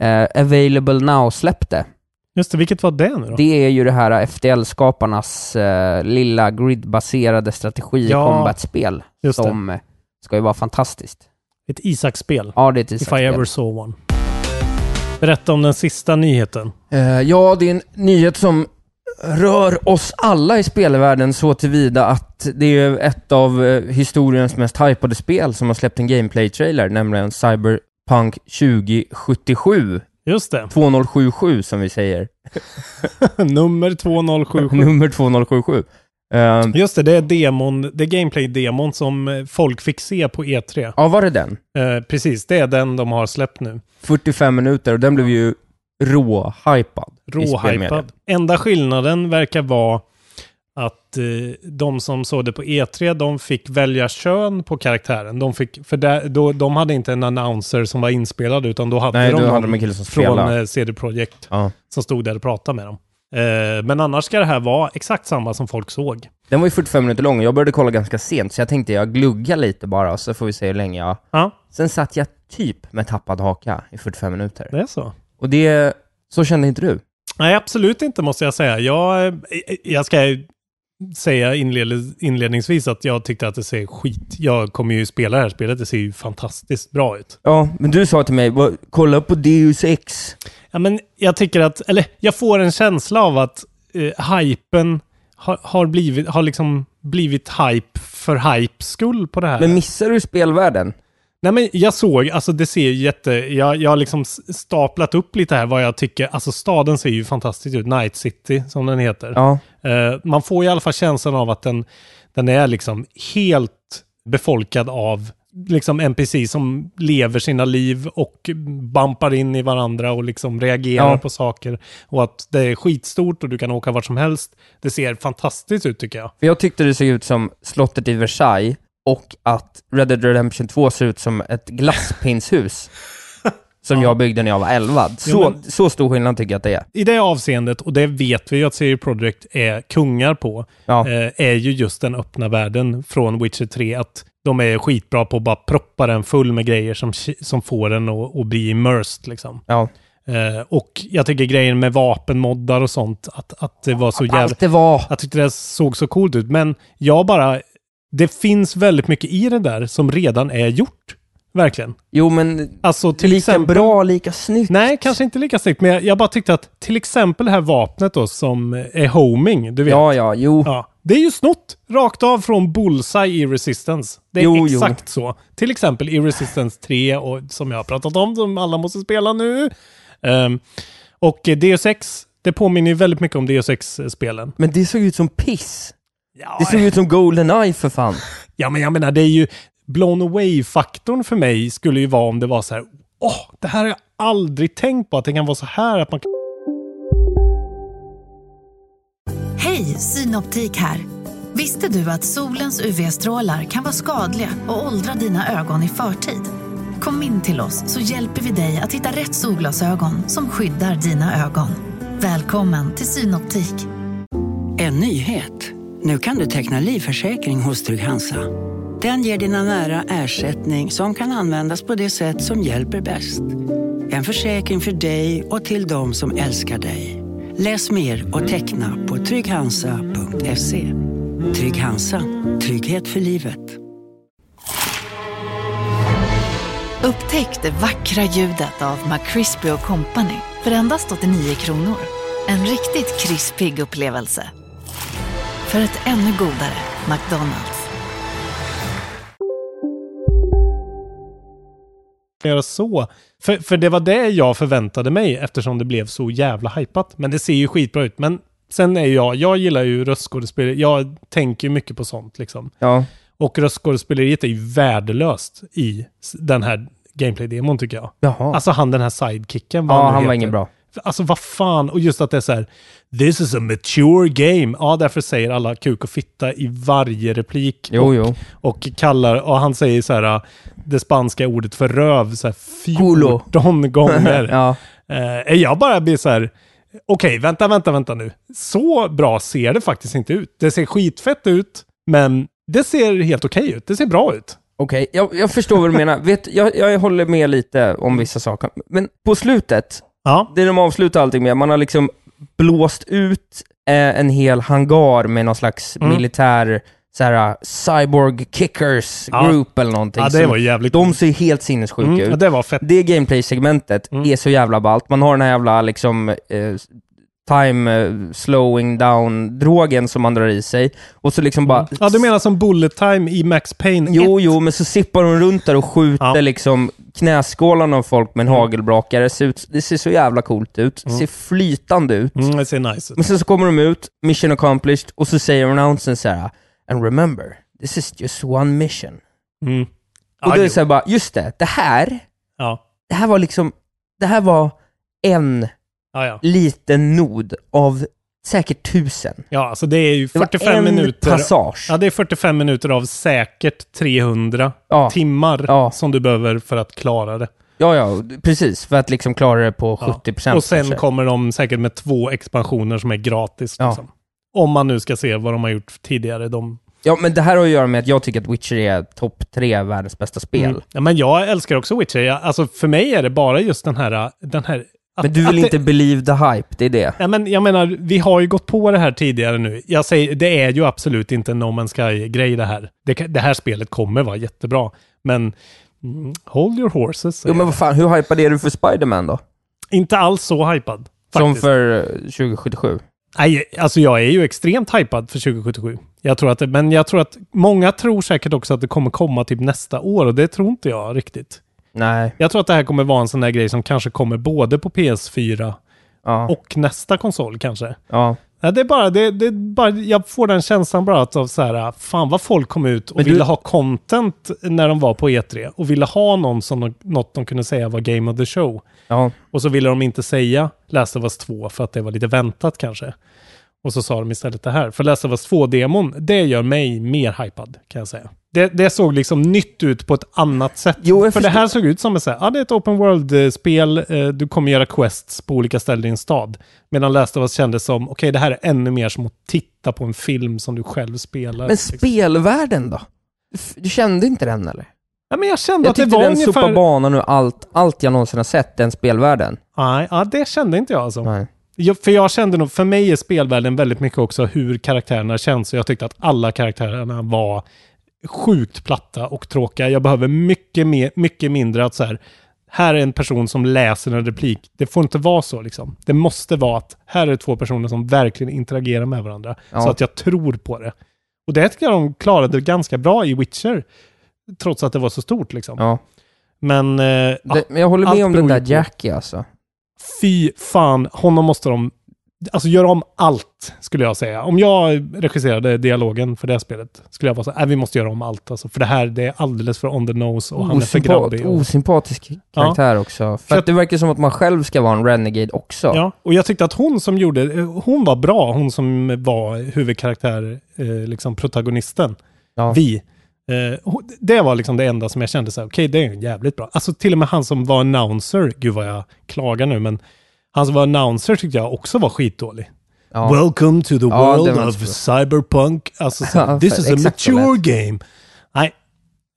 eh, Available Now släppte. Just det, vilket var det nu då? Det är ju det här FTL-skaparnas eh, lilla gridbaserade strategi Ja, combat-spel det. som eh, ska ju vara fantastiskt. Ett Isak-spel. Ja, det är ett If I Isak-spel. ever saw one. Berätta om den sista nyheten. Eh, ja, det är en nyhet som rör oss alla i spelvärlden så tillvida att det är ett av eh, historiens mest hypade spel som har släppt en gameplay-trailer, nämligen Cyberpunk 2077. Just det. 2077 som vi säger. Nummer 2077. Nummer 2077. Eh, Just det, det är demon, det är gameplay-demon som eh, folk fick se på E3. ja, var det den? Eh, precis, det är den de har släppt nu. 45 minuter och den blev ju rå-hypad. Råhypad. Enda skillnaden verkar vara att eh, de som såg det på E3, de fick välja kön på karaktären. De, fick, för där, då, de hade inte en announcer som var inspelad, utan då hade Nej, de då någon hade de en kille som från spelade. eh, CD Projekt som stod där och pratade med dem. Eh, men annars ska det här vara exakt samma som folk såg. Den var ju 45 minuter lång och jag började kolla ganska sent, så jag tänkte jag gluggar lite bara, så får vi se hur länge jag... Ja, Sen satt jag typ med tappad haka i 45 minuter. det är så. Och det... Så kände inte du? Nej, absolut inte måste jag säga. Jag, eh, jag ska säga inled, inledningsvis att jag tyckte att det ser skit. Jag kommer ju spela det här spelet, det ser ju fantastiskt bra ut. Ja, men du sa till mig, "Vad- kolla på Deus Ex. Ja, men jag tycker att, eller jag får en känsla av att eh, hypen har, har, blivit, har liksom blivit hype för hype skull på det här. Men missar du spelvärlden? Nej men jag såg, alltså det ser jätte, jag, jag har liksom staplat upp lite här vad jag tycker, alltså staden ser ju fantastisk ut, Night City som den heter. Ja. Eh, man får i alla fall känslan av att den, den är liksom helt befolkad av liksom NPC som lever sina liv och bampar in i varandra och liksom reagerar Ja. på saker. Och att det är skitstort och du kan åka vart som helst. Det ser fantastiskt ut tycker jag. Jag tyckte det såg ut som slottet i Versailles och att Red Dead Redemption 2 ser ut som ett glasspinshus. som jag byggde när jag var 11. Så, Jo, men- så stor skillnad tycker jag att det är. I det avseendet, och det vet vi ju att CD Projekt är kungar på, Ja. eh, är ju just den öppna världen från Witcher 3. Att de är skitbra på att bara proppa den full med grejer som, som får den att, att bli immersed liksom. Ja. Eh, och jag tycker grejen med vapenmoddar och sånt, att, att det var så jävla... Allt det var... Jag tyckte det såg så coolt ut, men jag bara... Det finns väldigt mycket i det där som redan är gjort. Verkligen. Jo, men Alltså till lika exempel... bra, lika snyggt. Nej, kanske inte lika snyggt, men jag, jag bara tyckte att till exempel det här vapnet då som är homing, du vet. Ja, ja, jo. Ja, det är ju snott rakt av från Bullseye i Resistance. Det är Jo, jo. exakt så. Till exempel i Resistance 3, och, som jag har pratat om, som alla måste spela nu. Ehm, och eh, Deus Ex, det påminner ju väldigt mycket om Deus Ex-spelen. Men det såg ut som piss. Ja, Det såg ut som Goldeneye för fan. ja, men jag menar, det är ju blown away-faktorn för mig skulle ju vara om det var så här, åh, det här har jag aldrig tänkt på, att det kan vara så här att man kan... Hej, Synoptik här. Visste du att solens UV-strålar kan vara skadliga och åldra dina ögon i förtid? Kom in till oss så hjälper vi dig att hitta rätt solglasögon som skyddar dina ögon. Välkommen till Synoptik. En nyhet. Nu kan du teckna livförsäkring hos Trygg-Hansa. Den ger dina nära ersättning som kan användas på det sätt som hjälper bäst. En försäkring för dig och till de som älskar dig. Läs mer och teckna på trygghansa.se. Trygg Hansa. Trygghet för livet. Upptäck det vackra ljudet av McCrispy Company för endast 89 kronor. En riktigt krispig upplevelse. För ett ännu godare McDonalds. göra så. För, för det var det jag förväntade mig eftersom det blev så jävla hypat. Men det ser ju skitbra ut. Men sen är jag, jag gillar ju röstskådespelare. Jag tänker ju mycket på sånt liksom. Ja. Och röstskådespeleriet är ju värdelöst i den här gameplay-demon tycker jag. Jaha. Alltså han den här sidekicken. vad ja, nu han var ingen bra. Alltså vad fan, och just att det är så här, this is a mature game. Ja, därför säger alla kuk och fitta i varje replik. Jo, och, jo. och kallar, och han säger så här, det spanska ordet för röv så här 14 Culo. gånger. ja. Eh, jag bara blir så här, okej, vänta, vänta, vänta nu. Så bra ser det faktiskt inte ut. Det ser skitfett ut, men det ser helt okej ut. Det ser bra ut. Okej, jag, jag förstår vad du menar. Vet, jag, jag håller med lite om vissa saker. Men på slutet, Ja. det de avslutar allting med, man har liksom blåst ut eh, en hel hangar med någon slags Mm. militär såhär, cyborg kickers Ja. group eller någonting. Ja, det var jävligt De ser helt sinnessjuka Mm, ut. ja, det var fett. Det gameplay-segmentet Mm. är så jävla ballt. Man har den här jävla liksom eh, time eh, slowing down-drogen som man drar i sig. Och så liksom bara... Ja, du menar som bullet time i Max Payne Jo, jo, men så sippar hon runt där och skjuter Ja. liksom knäskålarna av folk med en hagelbrakare. Det ser, ut, det ser så jävla coolt ut. Det ser flytande ut. Mm, det ser nice ut. Men sen så kommer de ut, mission accomplished, och så säger announcen så här: And remember, this is just one mission. Mm. Och då är det jo. så här bara, just det, det här, Ja, det här var liksom, det här var en ja, ja. liten nod av säkert tusen. Ja, alltså det är ju Det var 45 en minuter. passage. Ja, det är 45 minuter av säkert 300 Ja. timmar Ja. som du behöver för att klara det. Ja, ja, precis. För att liksom klara det på Ja. 70% Och sen kanske. kommer de säkert med två expansioner som är gratis. Liksom. Om man nu ska se vad de har gjort tidigare. De... Ja, men det här har att göra med att jag tycker att Witcher är topp tre världens bästa spel. Mm. Ja, men jag älskar också Witcher. Jag, alltså för mig är det bara just den här... Den här att, Men du vill det- inte believe the hype, det är det. Ja, men jag menar, vi har ju gått på det här tidigare nu. Jag säger, det är ju absolut inte en No Man's Sky-grej det här. Det, det här spelet kommer vara jättebra. Men mm, hold your horses. Jo, men vad fan, hur hypad är du för Spider-Man då? Inte alls så hypad. Som faktiskt. för eh, 2077? Nej, alltså jag är ju extremt hypad för 2077. Jag tror att det, men jag tror att många tror säkert också att det kommer komma typ nästa år och det tror inte jag riktigt. Nej. Jag tror att det här kommer vara en sån där grej som kanske kommer både på PS4 Ja. och nästa konsol kanske. ja. Ja, det är bara, det, det är bara, jag får den känslan bara att av så här, fan vad folk kom ut och Men du- ville ha content när de var på E3 och ville ha någon som de, något de kunde säga var Game of the Show. Ja. Och så ville de inte säga Last of Us 2 för att det var lite väntat kanske. Och så sa de istället det här. För Last of Us 2-demon, det gör mig mer hypad kan jag säga. Det, det såg liksom nytt ut på ett annat sätt. Jo, för det här såg ut som så här, ja, det är ett open world-spel, eh, du kommer göra quests på olika ställen i en stad. Medan Last of Us kändes som, okej det här är ännu mer som att titta på en film som du själv spelar. Men liksom. spelvärlden då? Du kände inte den eller? ja, men jag kände Jag att det var den ungefär... sopar banan ur allt, allt jag någonsin har sett, den spelvärlden. Nej, ja, det kände inte jag alltså. Nej. Jag, för jag kände nog, för mig är spelvärlden väldigt mycket också hur karaktärerna känns. Och jag tyckte att alla karaktärerna var sjukt platta och tråkiga. Jag behöver mycket, mer, mycket mindre att så här, här är en person som läser en replik. Det får inte vara så liksom. Det måste vara att här är två personer som verkligen interagerar med varandra. Ja. Så att jag tror på det. Och det tycker jag de klarade ganska bra i Witcher. Trots att det var så stort liksom. Ja. Men... Eh, Det, men jag håller med om den där Jackie alltså. Fy fan, honom måste de Alltså gör om allt, skulle jag säga. Om jag regisserade dialogen för det här spelet, skulle jag vara så här, "Nej, vi måste göra om allt. Alltså, för det här, det är alldeles för on the nose och han är för Osympat, grabbig. Och, osympatisk karaktär också. För För att att- det verkar som att man själv ska vara en renegade också. ja, och jag tyckte att hon som gjorde, eh, hon var bra, hon som var huvudkaraktär, eh, liksom protagonisten. Ja. Vi. Eh, det var liksom det enda som jag kände så här, okej, det är jävligt bra. Alltså till och med han som var announcer, gud vad jag klagar nu, men han som var announcer tyckte jag också var skitdålig. Ja. Welcome to the Ja, world of bra. cyberpunk. Alltså, så, this is a mature game. Nej,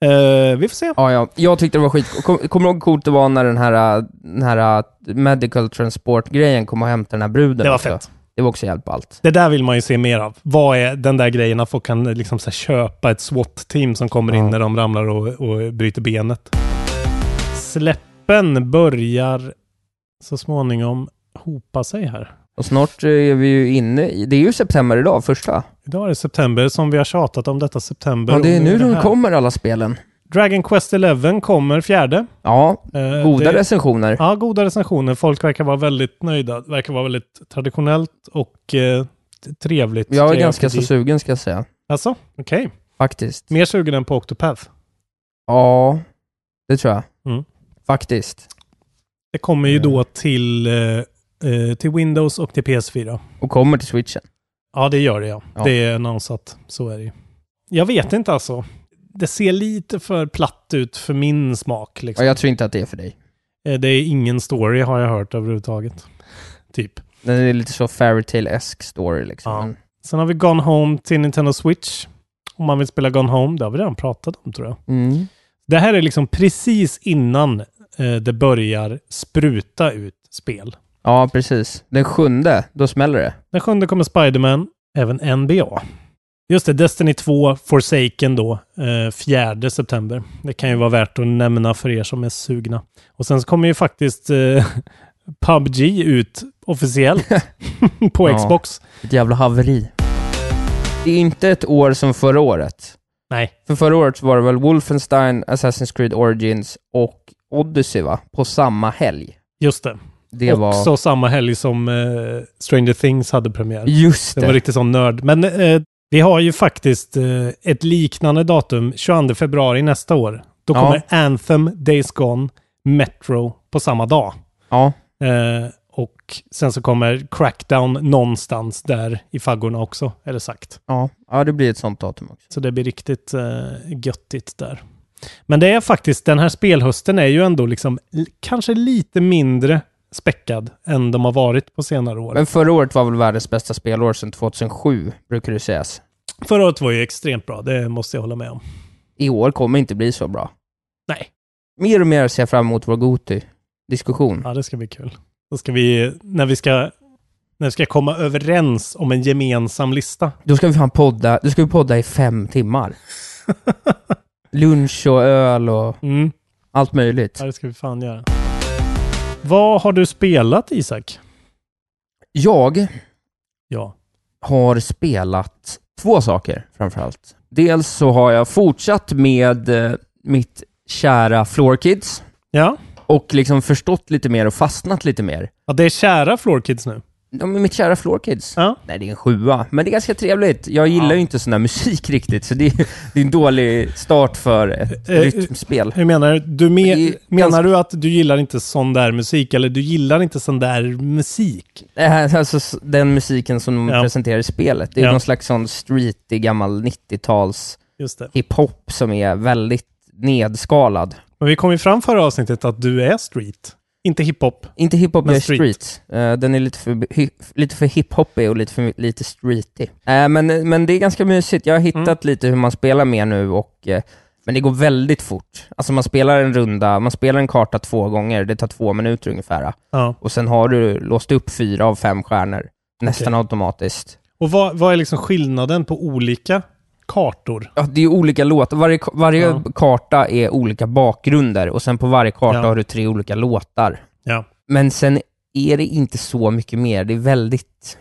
Eh, vi får se. Ja, ja. Jag tyckte det var skit. Kom, kommer du ihåg coolt det var när den här, den här äh, medical transport-grejen kom och hämtade den här bruden Det var också? fett. Det var också hjälp på allt. Det där vill man ju se mer av. Vad är den där grejen att folk kan liksom här köpa ett SWAT-team som kommer in Ja. när de ramlar och, och bryter benet. Släppen börjar så småningom hopa sig här. Och snart eh, är vi ju inne i, det är ju september idag, första. Idag är det september som vi har tjatat om detta september. Ja, det är nu de kommer alla spelen. Dragon Quest 11 kommer fjärde. Ja, Eh, goda det- recensioner. Ja, goda recensioner. Folk verkar vara väldigt nöjda. Det verkar vara väldigt traditionellt och eh, trevligt. Jag är ganska så sugen ska jag säga. Alltså, okej. Faktiskt. Mer sugen än på Octopath. Ja, det tror jag. Mm. Faktiskt. Det kommer ju då till, eh, eh, till Windows och till PS4. Och kommer till switchen. Ja, det gör det ja. Ja. Det är annonsat. Så är det ju. Jag vet inte alltså. Det ser lite för platt ut för min smak. Ja, Liksom. jag tror inte att det är för dig. Eh, Det är ingen story har jag hört överhuvudtaget. Typ. Den är lite så fairytale-esk story liksom. Ja. Sen har vi Gone Home till Nintendo Switch. Om man vill spela Gone Home, det har vi redan pratat om tror jag. Mm. Det här är liksom precis innan eh, det börjar spruta ut spel. Ja, precis. Den sjunde, då smäller det. Den sjunde kommer Spiderman, även NBA. Just det, Destiny 2, Forsaken då, eh, 4 september. Det kan ju vara värt att nämna för er som är sugna. Och sen så kommer ju faktiskt eh, PubG ut officiellt på Ja. Xbox. Ett jävla haveri. Det är inte ett år som förra året. Nej, För förra året var det väl Wolfenstein, Assassin's Creed Origins och Odyssey va? På samma helg. just det. Det Också var... samma helg som eh, Stranger Things hade premiär. Just Det var det. riktigt sån nörd. Men eh, vi har ju faktiskt eh, ett liknande datum, 22 februari nästa år. Då Ja. kommer Anthem, Days Gone, Metro på samma dag. Ja. Eh, och sen så kommer Crackdown någonstans där i faggorna också, är det sagt. Ja. ja, det blir ett sånt datum också. Så det blir riktigt eh, göttigt där. Men det är faktiskt, den här spelhösten är ju ändå liksom kanske lite mindre späckad än de har varit på senare år. Men förra året var väl världens bästa spelår sedan 2007, brukar det sägas. Förra året var ju extremt bra, det måste jag hålla med om. I år kommer inte bli så bra. Nej. Mer och mer ser jag fram emot vår Goti-diskussion. Ja, det ska bli kul. Då ska vi, när vi ska, när vi ska komma överens om en gemensam lista. Då ska vi fan podda, då ska vi podda i fem timmar. Lunch och öl och Mm. allt möjligt. Ja, det ska vi fan göra. Vad har du spelat, Isak? Jag Ja. har spelat två saker framförallt. Dels så har jag fortsatt med eh, mitt kära Floor Kids Ja. och liksom förstått lite mer och fastnat lite mer. ja det är kära Floor Kids nu. Ja, men mitt kära Floor Kids. Ja. Nej, det är en sjua, men det är ganska trevligt. Jag gillar ju inte sån här musik riktigt, så det är, det är en dålig start för ett Eh, rytmspel. Hur menar du? du me- är menar ganska- du att du gillar inte sån där musik, eller du gillar inte sån där musik? Eh, Alltså den musiken som de Ja. presenterar i spelet. Det är Ja. någon slags sån streetig gammal 90-tals Just det. hiphop som är väldigt nedskalad. Men vi kom ju fram förra avsnittet att du är street. Inte hiphop. Inte hiphop, Men street. street. Eh, den är lite för, hi, lite för hiphopig och lite för lite streetig. Eh, men, men det är ganska mysigt. Jag har hittat Mm. lite hur man spelar mer nu och eh, men det går väldigt fort. Alltså man spelar en runda, man spelar en karta två gånger, det tar två minuter ungefär. Ja. Och sen har du låst upp fyra av fem stjärnor. Nästan Okej. automatiskt. Och vad, vad är liksom skillnaden på olika kartor? Ja, det är olika låtar. Varje, varje Ja. karta är olika bakgrunder och sen på varje karta Ja. har du tre olika låtar. Ja. Men sen är det inte så mycket mer. Det är väldigt...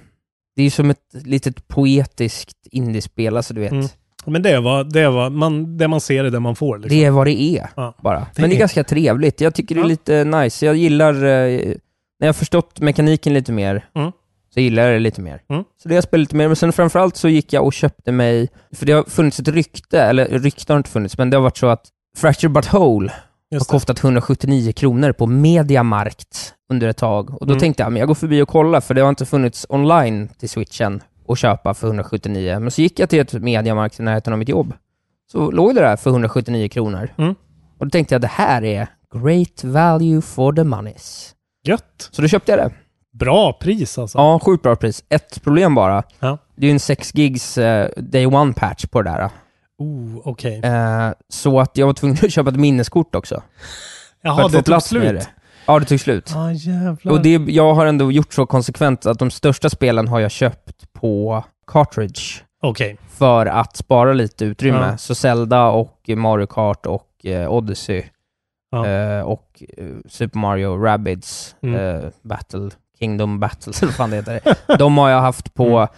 Det är som ett litet poetiskt indiespel, alltså du vet. Mm. Men det är vad, det är vad man, det man ser är det man får. Liksom. Det är vad det är, Ja. bara. Men det är ganska trevligt. Jag tycker det är lite nice. Jag gillar... Eh, när jag har förstått mekaniken lite mer, Mm. Så gillar jag det lite mer. Mm. Så det har jag spelat lite mer, men sen framförallt så gick jag och köpte mig, för det har funnits ett rykte, eller rykte har inte funnits, men det har varit så att Fracture But Whole har Just kostat 179 kronor på Mediamarkt under ett tag. Och då Mm. tänkte jag, men jag går förbi och kollar, för det har inte funnits online till switchen att köpa för 179. Men så gick jag till ett Mediamarkt i närheten av mitt jobb. Så låg det där för 179 kronor. Mm. Och då tänkte jag, det här är great value for the monies. Gött. Så då köpte jag det. Bra pris alltså. Ja, sjukt bra pris. Ett problem bara. Ja. Det är ju en 6 gigs eh, day one patch på det där. Oh, okej. Eh, så att jag var tvungen att köpa ett minneskort också. Jaha, att få det tog plats med slut? det. Ja, det tog slut. Ah, jävlar. Och det, jag har ändå gjort så konsekvent att de största spelen har jag köpt på cartridge. Okej. För att spara lite utrymme. Ja. Så Zelda och Mario Kart och eh, Odyssey Ja. eh, och eh, Super Mario Rabbids Mm. eh, Battle, Kingdom Battles eller vad fan det heter. De har jag haft på Mm.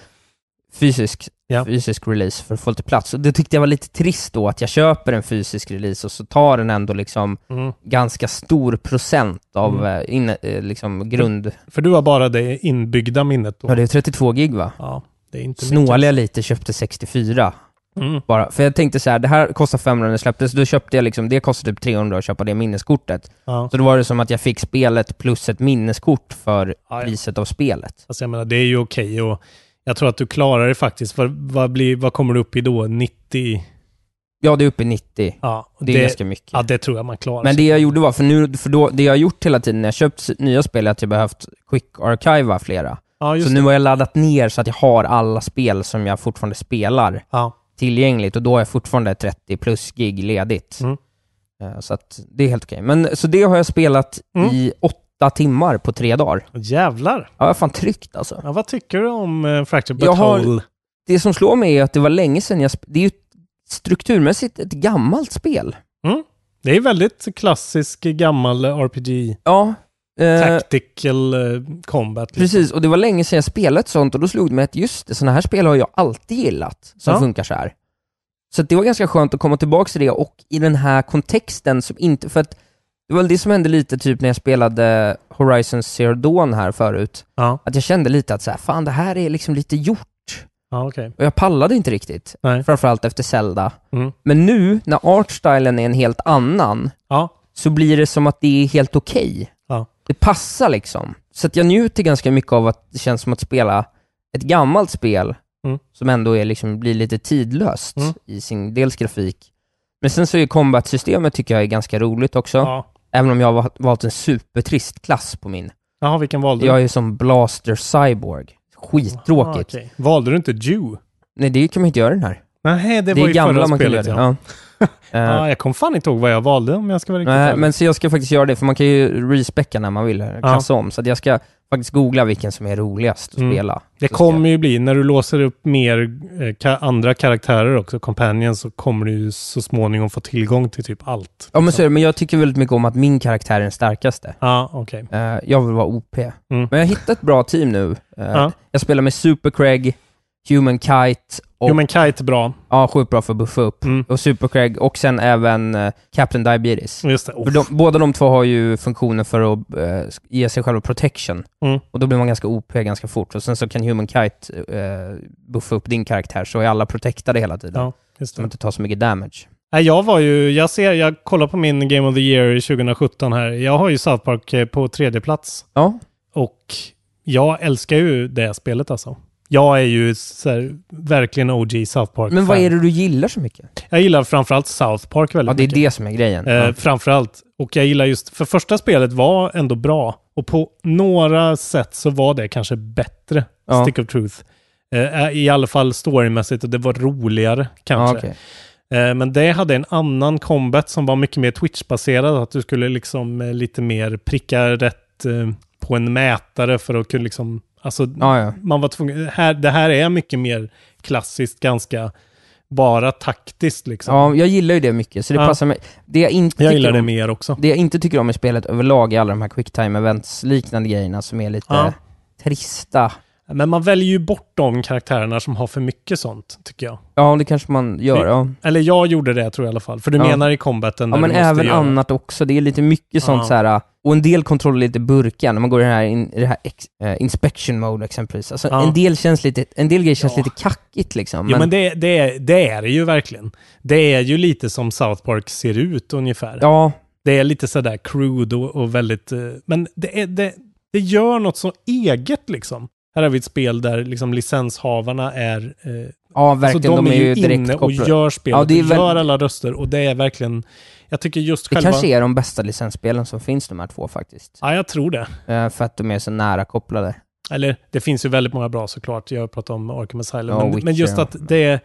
fysisk, Ja. fysisk release för att få lite plats. Och det tyckte jag var lite trist då, att jag köper en fysisk release och så tar den ändå liksom Mm. ganska stor procent av Mm. eh, inne, eh, liksom grund... För du har bara det inbyggda minnet då? Ja, det är 32 gig va? Ja, det är inte Snålade jag lite, köpte 64. Mm. Bara, för jag tänkte så här, det här kostar 500 när det släpptes, då köpte jag liksom, det kostade typ 300 att köpa det minneskortet. Ja. Så då var det som att jag fick spelet plus ett minneskort för Ja, ja. priset av spelet. Alltså jag menar, det är ju okej och jag tror att du klarar det faktiskt. För vad, blir, vad kommer du upp i då? 90? Ja, det är uppe i 90. Ja, och Det är ganska mycket. Ja, det tror jag man klarar. Men det jag gjorde var, för nu, för då, det jag har gjort hela tiden när jag köpt nya spel är att jag behövt quick-archiva flera. ja, just Så det. nu har jag laddat ner så att jag har alla spel som jag fortfarande spelar Ja. Tillgängligt och då har jag fortfarande 30 plus gig ledigt. Mm. Eh, Så att det är helt okej. Men så det har jag spelat Mm. i åtta timmar på tre dagar. Jävlar! Ja, fan tryckt alltså. Ja, vad tycker du om uh, Fractured But har-? Det som slår mig är att det var länge sedan jag... Det är ju strukturmässigt ett gammalt spel. Mm. Det är väldigt klassisk gammal RPG. Ja. Eh, Tactical eh, combat. liksom. Precis, och det var länge sedan jag spelade ett sånt och då slog det mig att just det, sådana här spel har jag alltid gillat, som Ja. funkar så här. Så det var ganska skönt att komma tillbaka till det och i den här kontexten som inte, för att det var väl det som hände lite typ när jag spelade Horizon Zero Dawn här förut. Ja, Att jag kände lite att så här, fan det här är liksom lite gjort. ja okej. Och jag pallade inte riktigt. Nej. Framförallt efter Zelda. Mm. Men nu, när artstylen är en helt annan, Ja, så blir det som att det är helt okej. Ja. Det passar liksom. Så jag njuter ganska mycket av att det känns som att spela ett gammalt spel Mm. som ändå är liksom, blir lite tidlöst Mm. i sin dels grafik. Men sen så är combat-systemet tycker jag är ganska roligt också. ja. Även om jag har va- valt en supertrist klass på min. Jaha, vilken valde du? Jag är som Blaster Cyborg. Skittråkigt. Ah, okej. Valde du inte Jew? Nej, det kan man inte göra den här. Nej, det, Det, var är ju gamla förra man kan spelet, göra. ja. Ja. Eh, Ja, jag kom fan inte ihåg vad jag valde om jag ska vara riktigt Nej, men så jag ska faktiskt göra det, för man kan ju respecka när man vill, klassa om. Så jag ska faktiskt googla vilken som är roligast att Mm. spela. Det kommer ju bli, när du låser upp mer eh, ka- andra karaktärer också, companions, så kommer du ju så småningom få tillgång till typ allt. Ja men så är det, men jag tycker väldigt mycket om att min karaktär är den starkaste. Ja, okej. Eh, jag vill vara OP. Mm. Men jag har hittat ett bra team nu. Ja. Jag spelar med Super Craig, Human Kite och... Human Kite är bra. Ja, sjukt bra för att buffa upp. Mm. Och Super Craig och sen även eh, Captain Diabetes. Just det. För de, båda de två har ju funktioner för att eh, ge sig själva protection. Mm. Och då blir man ganska OP ganska fort. Och sen så kan Human Kite eh, buffa upp din karaktär så är alla protectade hela tiden. Ja, just Så man det. inte tar så mycket damage. Nej, jag var ju, jag ser, jag kollar på min Game of the Year 2017 här. Jag har ju South Park eh, på tredje plats. Ja. Och jag älskar ju det spelet alltså. Jag är ju här, verkligen OG South Park Men vad fan. är det du gillar så mycket? Jag gillar framförallt South Park väldigt Ja, det är mycket. det som är grejen. Eh, Ja. Framförallt. Och jag gillar just, för första spelet var ändå bra. Och på några sätt så var det kanske bättre. Ja. Stick of Truth. Eh, I alla fall storymässigt och det var roligare Ja, kanske. okej. Eh, Men det hade en annan combat som var mycket mer Twitch-baserad. Att du skulle liksom eh, lite mer pricka rätt eh, på en mätare för att kunna liksom... Alltså, Ja, ja. man var tvungen... Här, det här är mycket mer klassiskt, ganska bara taktiskt liksom. ja, jag gillar ju det mycket, så det Ja. passar mig. Det jag inte jag gillar det om, mer också. Det jag inte tycker om i spelet överlag är alla de här quicktime events liknande grejerna som är lite Ja. trista. Men man väljer ju bort de karaktärerna som har för mycket sånt, tycker jag. Ja, det kanske man gör. Ja, Eller jag gjorde det tror jag i alla fall. För du menar i combaten ja men även göra... annat också. Det är lite mycket sånt så här. Och en del kontroller är lite burkiga, när man går i det här, in, i det här ex, eh, inspection mode exempelvis. Alltså, Ja. en, del känns lite, en del grejer känns lite kackigt liksom. Jo men det, det, är- det är det ju verkligen. Det är ju lite som South Park ser ut ungefär. Ja, Det är lite sådär crude och, och väldigt... eh, Men det, är, det, det gör något så eget liksom. Här har vi ett spel där liksom licenshavarna är... Eh, ja verkligen. alltså de, är ju direkt inne och kopplade. gör spelet Ja, och gör alla röster och det är verkligen... Jag tycker just Det själva... kanske är de bästa licensspelen som finns, de här två faktiskt. Ja, jag tror det. Eh, för att de är så nära kopplade. Eller det finns ju väldigt många bra såklart. Jag har pratat om Arkham Asylum. Ja, men, Witcher, men just ja. att det är...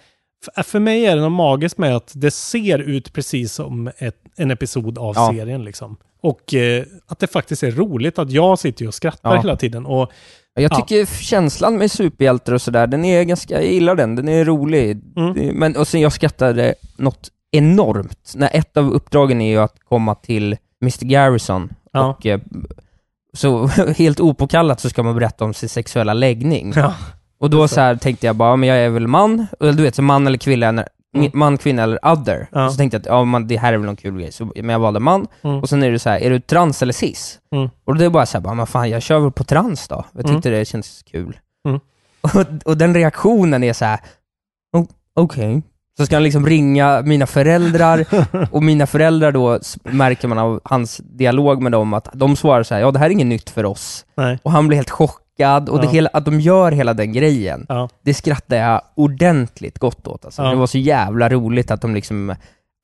För, mig är det något magiskt med att det ser ut precis som ett, en episod av Ja. serien liksom. Och eh, att det faktiskt är roligt att jag sitter och skrattar Ja. hela tiden. Och Jag Ja. tycker känslan med superhjältar och sådär, den är ganska, jag gillar den, den är rolig. Mm. Det- Men, och sen jag skrattade något enormt, när ett av uppdragen är ju att komma till Mr Garrison Ja. och eh, så helt opåkallat så ska man berätta om sin sexuella läggning. Ja. Och då så här tänkte jag bara, men jag är väl man, eller du vet, så man eller kvinna, Mm. man, kvinna eller other. Ja. Så tänkte jag att ja, man, det här är väl någon kul grej, så, men jag valde man. Mm. Och sen är det så här, är du trans eller cis? Mm. Och det är bara så här, bara, men fan jag kör väl på trans då. Jag Mm. tyckte det känns kul. Mm. Och, och den reaktionen är så här, "O- okej. Så ska han liksom ringa mina föräldrar, och mina föräldrar då märker man av hans dialog med dem att de svarar så här, ja det här är inget nytt för oss. Nej. Och han blir helt chockad, och det Ja. hela, att de gör hela den grejen, Ja. det skrattar jag ordentligt gott åt. Alltså. Ja. Det var så jävla roligt att de liksom,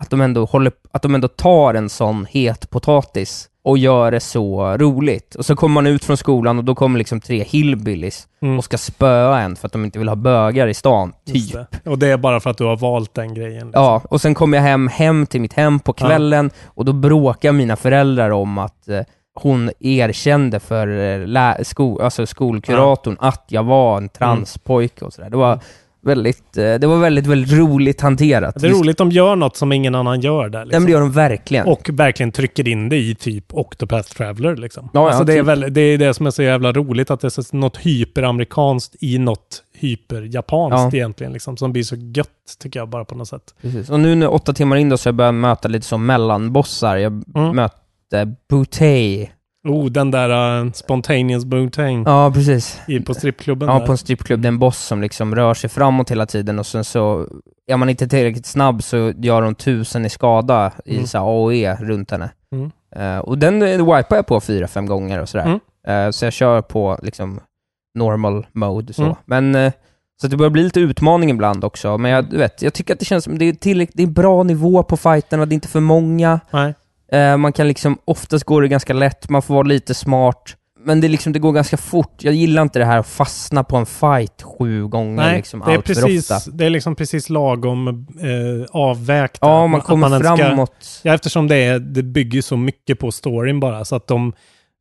att de ändå håller, att de ändå tar en sån het potatis och gör det så roligt. Och så kommer man ut från skolan och då kommer liksom tre hillbillies Mm. och ska spöa en för att de inte vill ha bögar i stan, typ. det. Och det är bara för att du har valt den grejen. liksom. Ja, och sen kom jag hem, hem till mitt hem på kvällen och då bråkar mina föräldrar om att eh, hon erkände för eh, sko- alltså skolkuratorn att jag var en transpojke och sådär. Det var väldigt, eh, det var väldigt, väldigt roligt hanterat. Det är roligt de gör något som ingen annan gör där. Ja, Liksom. men det gör de verkligen. Och verkligen trycker in det i typ Octopath Traveler. Liksom. Ja, ja, alltså det, är typ. väl, det är det som är så jävla roligt, att det är något hyperamerikanskt i något hyperjapanskt Ja. egentligen. Liksom, som blir så gött, tycker jag, bara på något sätt. Precis. Och nu när åtta timmar in då så har jag börjat möta lite som mellanbossar. Jag Mm. mötte Butey. Oh, den där uh, Spontaneous Boontang Ja, precis. i, på strippklubben Ja, där. på en strippklubb. Det är en boss som liksom rör sig framåt hela tiden och sen så, är man inte tillräckligt snabb så gör hon tusen i skada i Mm. så AOE runt henne. Mm. Eh, och den eh, wipar jag på fyra, fem gånger och sådär. Mm. Eh, så jag kör på liksom normal mode så. Mm. Men, eh, så det börjar bli lite utmaning ibland också. Men jag, vet, jag tycker att det känns som det är tillräckligt, det är bra nivå på fighterna, det är inte för många. Nej. Eh, man kan liksom, oftast går det ganska lätt, man får vara lite smart. Men det, liksom, det går ganska fort. Jag gillar inte det här att fastna på en fight sju gånger Nej, liksom, det är, allt för precis, ofta. det är liksom precis lagom eh, avvägt. Ja, man kommer ska- framåt. Ja, eftersom det, är, det bygger så mycket på storyn bara, så att de,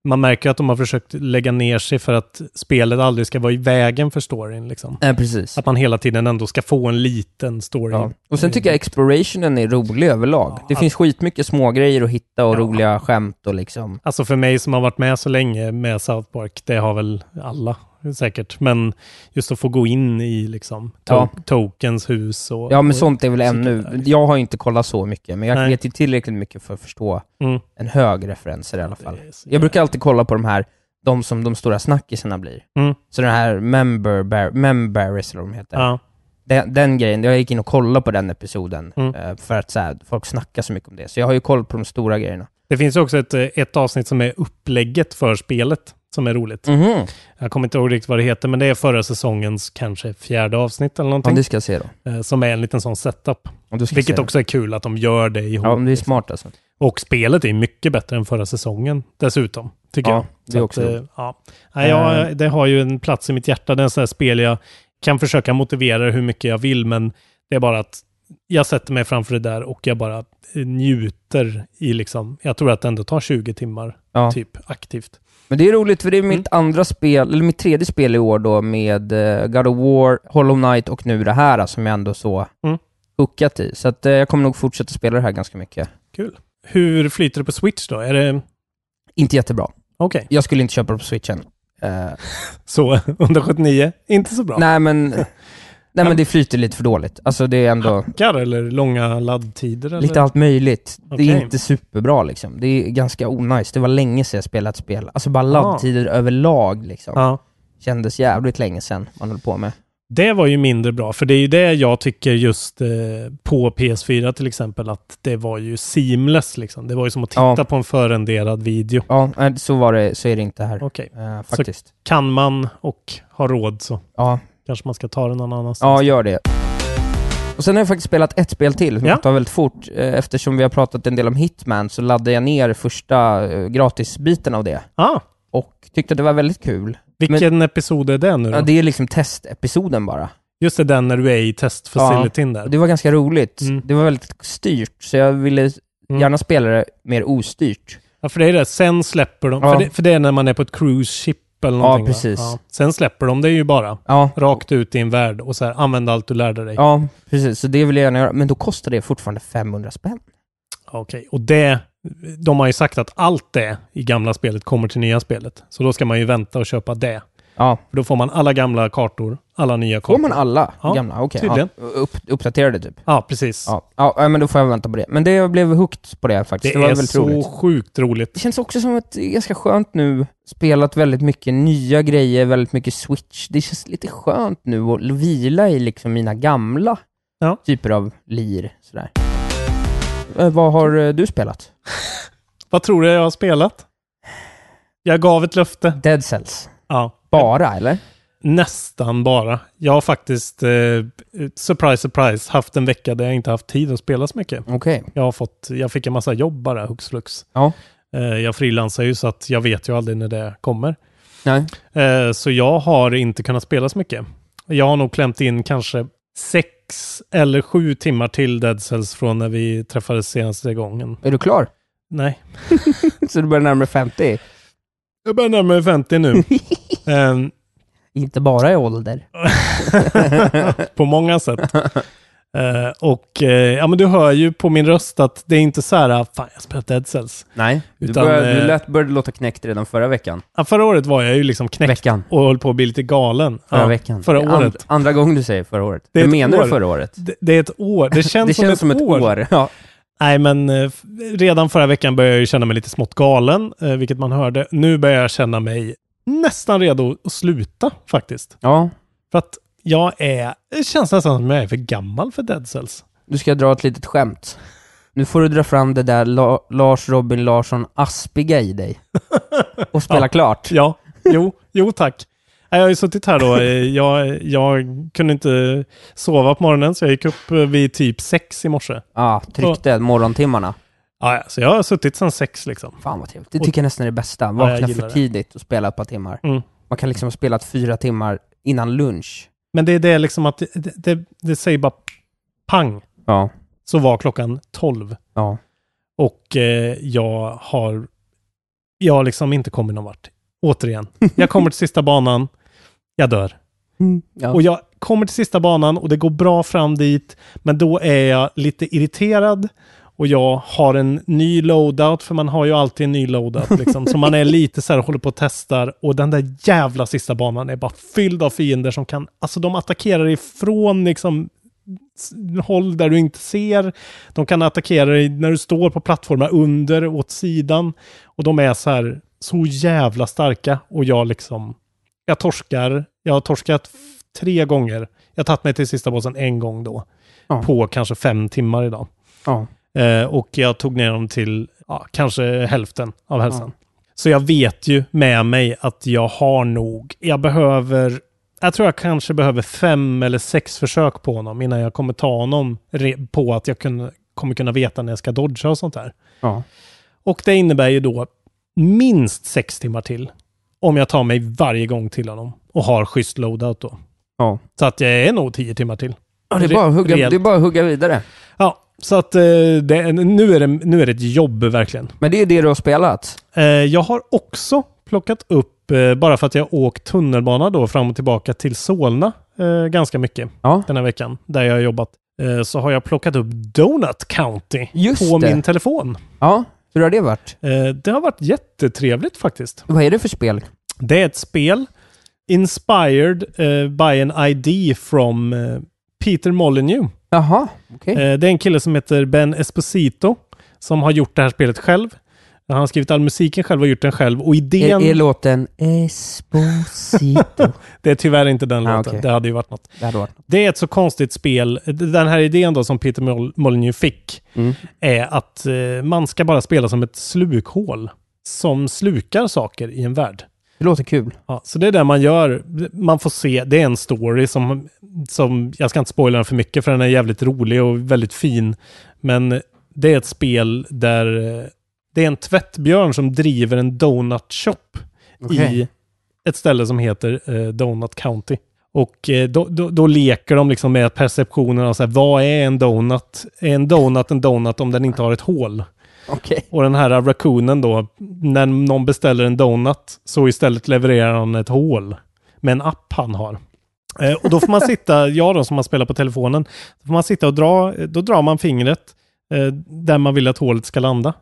man märker att de har försökt lägga ner sig för att spelet aldrig ska vara i vägen för storyn. Liksom. Eh, precis. Att man hela tiden ändå ska få en liten story. Ja. Och sen tycker jag explorationen är rolig överlag. Det finns skitmycket små grejer att hitta och Ja. roliga skämt och liksom... Alltså för mig som har varit med så länge med South Park, det har väl alla säkert, men just att få gå in i liksom to- Ja. Tokens hus och... Ja men och sånt är väl ännu... där. Jag har inte kollat så mycket, men jag Nej. vet ju tillräckligt mycket för att förstå Mm. en hög referenser i alla fall. Så Jag brukar alltid kolla på de här, de som de stora snackisarna blir. Mm. Så den här member, bar, memberis eller vad de heter. Ja. Den, den grejen, jag gick in och kollade på den episoden, Mm. eh, för att så här, folk snackar så mycket om det. Så jag har ju koll på de stora grejerna. Det finns ju också ett, eh, ett avsnitt som är upplägget för spelet, som är roligt. Mhm. Jag kommer inte ihåg riktigt vad det heter, men det är förra säsongens kanske fjärde avsnitt eller Ja, någonting. det ska jag se då. eh, Som är en liten sån setup. Ja, Vilket också är kul att de gör det ihop. Ja, det är smart alltså. Och spelet är mycket bättre än förra säsongen dessutom, tycker Ja, jag. det är Så också att, eh, roligt. ja. Nej, jag, Eh. Det har ju en plats i mitt hjärta. Det är en sån här spel jag kan försöka motivera hur mycket jag vill, men det är bara att jag sätter mig framför det där och jag bara njuter i liksom, jag tror att det ändå tar 20 timmar, Ja. typ aktivt. Men det är roligt för det är mitt andra spel, eller mitt tredje spel i år då med eh, God of War, Hollow Knight och nu det här alltså, som jag ändå så Mm. hookat i. Så att eh, jag kommer nog fortsätta spela det här ganska mycket. Kul. Hur flyter det på Switch då? Är det Inte jättebra. okej? Jag skulle inte köpa det på switchen. Eh, Så 179? Inte så bra? nej men, Nej men det flyter lite för dåligt. Alltså det är ändå Hackar eller långa laddtider? Eller? lite allt möjligt. Det Okej. är inte superbra liksom. Det är ganska onajs. Det var länge sedan jag spelade ett spel. Alltså bara Ah. laddtider överlag liksom. Ja. Kändes jävligt länge sedan man höll på med. Det var ju mindre bra, för det är ju det jag tycker just eh, på PS4 till exempel, att det var ju seamless liksom. Det var ju som att titta Ja. på en förrenderad video. Ja, nej, så var det, så är det inte här. Okej. Eh, faktiskt. kan man och har råd så Ja, kanske man ska ta den någon annanstans. ja, gör det. Och sen har jag faktiskt spelat ett spel till som Ja. jag tar väldigt fort. Eh, Eftersom vi har pratat en del om Hitman så laddade jag ner första eh, gratisbiten av det. Ah, Och tyckte att det var väldigt kul. vilken episod är det nu då? Ja, det är liksom testepisoden bara. Just det, den när du är i testfacilityn där. Och det var ganska roligt. Mm. Det var väldigt styrt, så jag ville Mm. gärna spela det mer ostyrt. Ja, för det är det. Sen släpper de, Ja. för, det, för det är när man är på ett cruise ship eller Ja, någonting. va? precis. Sen släpper de det ju bara. Ja, Rakt ut i en värld och så här, använd allt du lärde dig. ja, precis. Så det vill jag gärna göra. Men då kostar det fortfarande 500 spänn. Okej, och det, de har ju sagt att allt det i gamla spelet kommer till nya spelet. Så då ska man ju vänta och köpa det. Ja. För då får man alla gamla kartor, alla nya kartor. Får man alla Ja, gamla? Okej. tydligen. Ja. Upp, uppdaterade typ? Ja, precis. Ja. ja, men då får jag vänta på det. Men det jag blev hooked på det faktiskt. Det, Det, var är väldigt så roligt. sjukt roligt. Det känns också som att det är ganska skönt nu. Spelat väldigt mycket nya grejer, väldigt mycket switch. Det känns lite skönt nu att vila i liksom mina gamla Ja. typer av lir. Sådär. Eh, vad har eh, du spelat? Vad tror du jag har spelat? Jag gav ett löfte. Dead Cells. Ja, Bara, eller? Nästan bara. Jag har faktiskt, eh, surprise surprise, haft en vecka där jag inte haft tid att spela så mycket. Okej. Jag har fått, jag fick en massa jobb bara, hux flux. Ja. Eh, jag frilansar ju så att jag vet ju aldrig när det kommer. Nej. Eh, Så jag har inte kunnat spela så mycket. Jag har nog klämt in kanske sex eller sju timmar till Dead Cells från när vi träffades senaste gången. Är du klar? Nej, Så du börjar närma dig 50? jag börjar närma mig 50 nu. Ehm, Inte bara i ålder. på många sätt. Eh, och eh, ja, men du hör ju på min röst att det är inte så här, fan jag har spelat Dead Cells. Nej, du, Utan, började, eh, du lät, började låta knäckt redan förra veckan. Ja, förra året var jag ju liksom knäckt Veckan. och höll på att bli lite galen. Förra Ja, veckan. Förra året. And, andra gången du säger förra året. Det ett menar år. du förra året? Det, det är ett år. Det känns, det som, känns ett som ett år. år. Ja. Nej, men f- redan förra veckan började jag ju känna mig lite smått galen, vilket man hörde. Nu börjar jag känna mig nästan redo att sluta faktiskt. ja. För att jag är, det känns nästan som jag är för gammal för Dead Cells. Du ska dra ett litet skämt. Nu får du dra fram det där La- Lars Robin Larsson aspiga i dig. Och spela Ja. klart. Ja, jo, jo tack. Jag har ju suttit här då. eh, Jag, jag kunde inte sova på morgonen så jag gick upp eh, vid typ sex i morse. Ja, tryckte morgontimmarna. Ja, så jag har suttit sedan sex liksom. Fan vad trevligt. Det tycker jag nästan är det bästa. Vakna för tidigt och spela ett par timmar. Mm. Man kan liksom ha spelat fyra timmar innan lunch. Men det är det liksom att det, det, det, säger bara pang. Ja. Så var klockan tolv. Ja. Och eh, jag har jag har liksom inte kommit någon vart. Återigen. Jag kommer till sista banan. Jag dör. ja. Och jag kommer till sista banan och det går bra fram dit. Men då är jag lite irriterad. Och jag har en ny loadout, för man har ju alltid en ny loadout. Liksom. så man är lite så här håller på och testar. Och den där jävla sista banan är bara fylld av fiender som kan, alltså de attackerar ifrån liksom håll där du inte ser. De kan attackera dig när du står på plattformar under, åt sidan. Och de är så här, så jävla starka. Och jag liksom, jag torskar. Jag har torskat tre gånger. Jag har tagit mig till sista bossen en gång då. Ja. På kanske fem timmar idag. Ja. Eh, och jag tog ner dem till ja, kanske hälften av hälsan. Så jag vet ju med mig att jag har nog, jag behöver, jag tror jag kanske behöver fem eller sex försök på honom innan jag kommer ta honom på att jag kunna, kommer kunna veta när jag ska dodga och sånt där. Ja. Och det innebär ju då minst sex timmar till om jag tar mig varje gång till honom och har schysst loadout då. Ja. Så att jag är nog tio timmar till. Ja, det, är bara hugga, det är bara att hugga vidare. Ja, så att eh, det, nu, är det, nu är det ett jobb verkligen. Men det är det du har spelat. Eh, jag har också plockat upp, eh, bara för att jag åkt tunnelbana då fram och tillbaka till Solna ganska mycket Ja. den här veckan, där jag har jobbat. Så har jag plockat upp Donut County Just på det. min telefon. Ja, hur har det varit? Det har varit jättetrevligt faktiskt. Vad är det för spel? Det är ett spel inspired by an ID from Peter Molyneux. Jaha, okej. Eh, det är en kille som heter Ben Esposito som har gjort det här spelet själv. Han har skrivit all musiken själv och gjort den själv. Och idén... Är, är låten Esposito? Det är tyvärr inte den Ah, låten. okej. Det hade ju varit något. Det varit. Det är ett så konstigt spel. Den här idén då som Peter Mol- Molyneux fick Mm. är att eh, man ska bara spela som ett slukhål som slukar saker i en värld. Det låter kul. Ja, så det är det man gör. Man får se, det är en story som, som jag ska inte spoila den för mycket för den är jävligt rolig och väldigt fin. Men det är ett spel där det är en tvättbjörn som driver en donut shop Okej. i ett ställe som heter eh, Donut County. Och eh, då, då, då leker de liksom med perceptionen av så här, vad är en donut? Är en donut en donut om den inte har ett hål? Okej. Och den här raccoonen då, när någon beställer en donut så istället levererar han ett hål med en app han har. Eh, och då får man sitta, jag då som har spelat på telefonen, då får man sitta och dra, då drar man fingret eh, där man vill att hålet ska landa.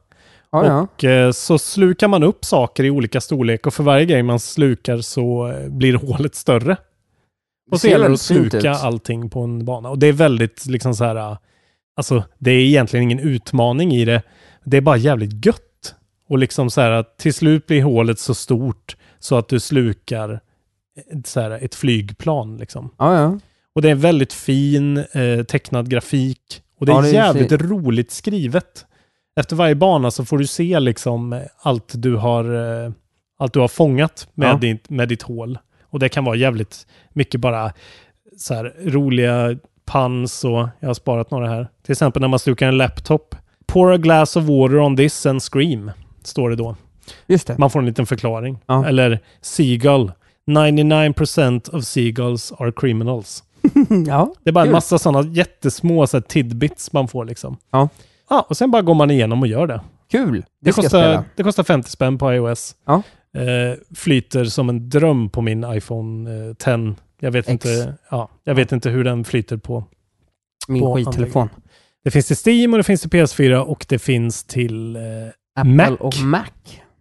Ja, ja. Och eh, så slukar man upp saker i olika storlek och för varje grej man slukar så eh, blir hålet större. Och så gäller det att sluka ut. allting på en bana. Och det är väldigt liksom så här, eh, alltså det är egentligen ingen utmaning i det. Det är bara jävligt gött. Och liksom så här att till slut blir hålet så stort så att du slukar ett, så här, ett flygplan liksom. Ja, ja. Och det är väldigt fin eh, tecknad grafik. Och det är Ja, det är jävligt fint. roligt skrivet. Efter varje bana så får du se liksom eh, allt du har, eh, allt du har fångat med, Ja. ditt, med ditt hål. Och det kan vara jävligt mycket bara så här roliga puns och jag har sparat några här. Till exempel när man slukar en laptop. Pour a glass of water on this and scream, står det då. Just det. Man får en liten förklaring. Ja. Eller Seagull. 99% of seagulls are criminals. ja. Det är bara en massa sådana jättesmå så här, tidbits man får liksom. Ja. Ja, och sen bara går man igenom och gör det. Kul. Det, Det kostar, det kostar 50 spänn på iOS. Ja. Eh, flyter som en dröm på min iPhone eh, 10. Jag vet, X. inte, ja, jag vet inte hur den flyter på. Min på skittelefon. Det finns till Steam och det finns till PS4 och det finns till eh, Apple Mac. och Mac.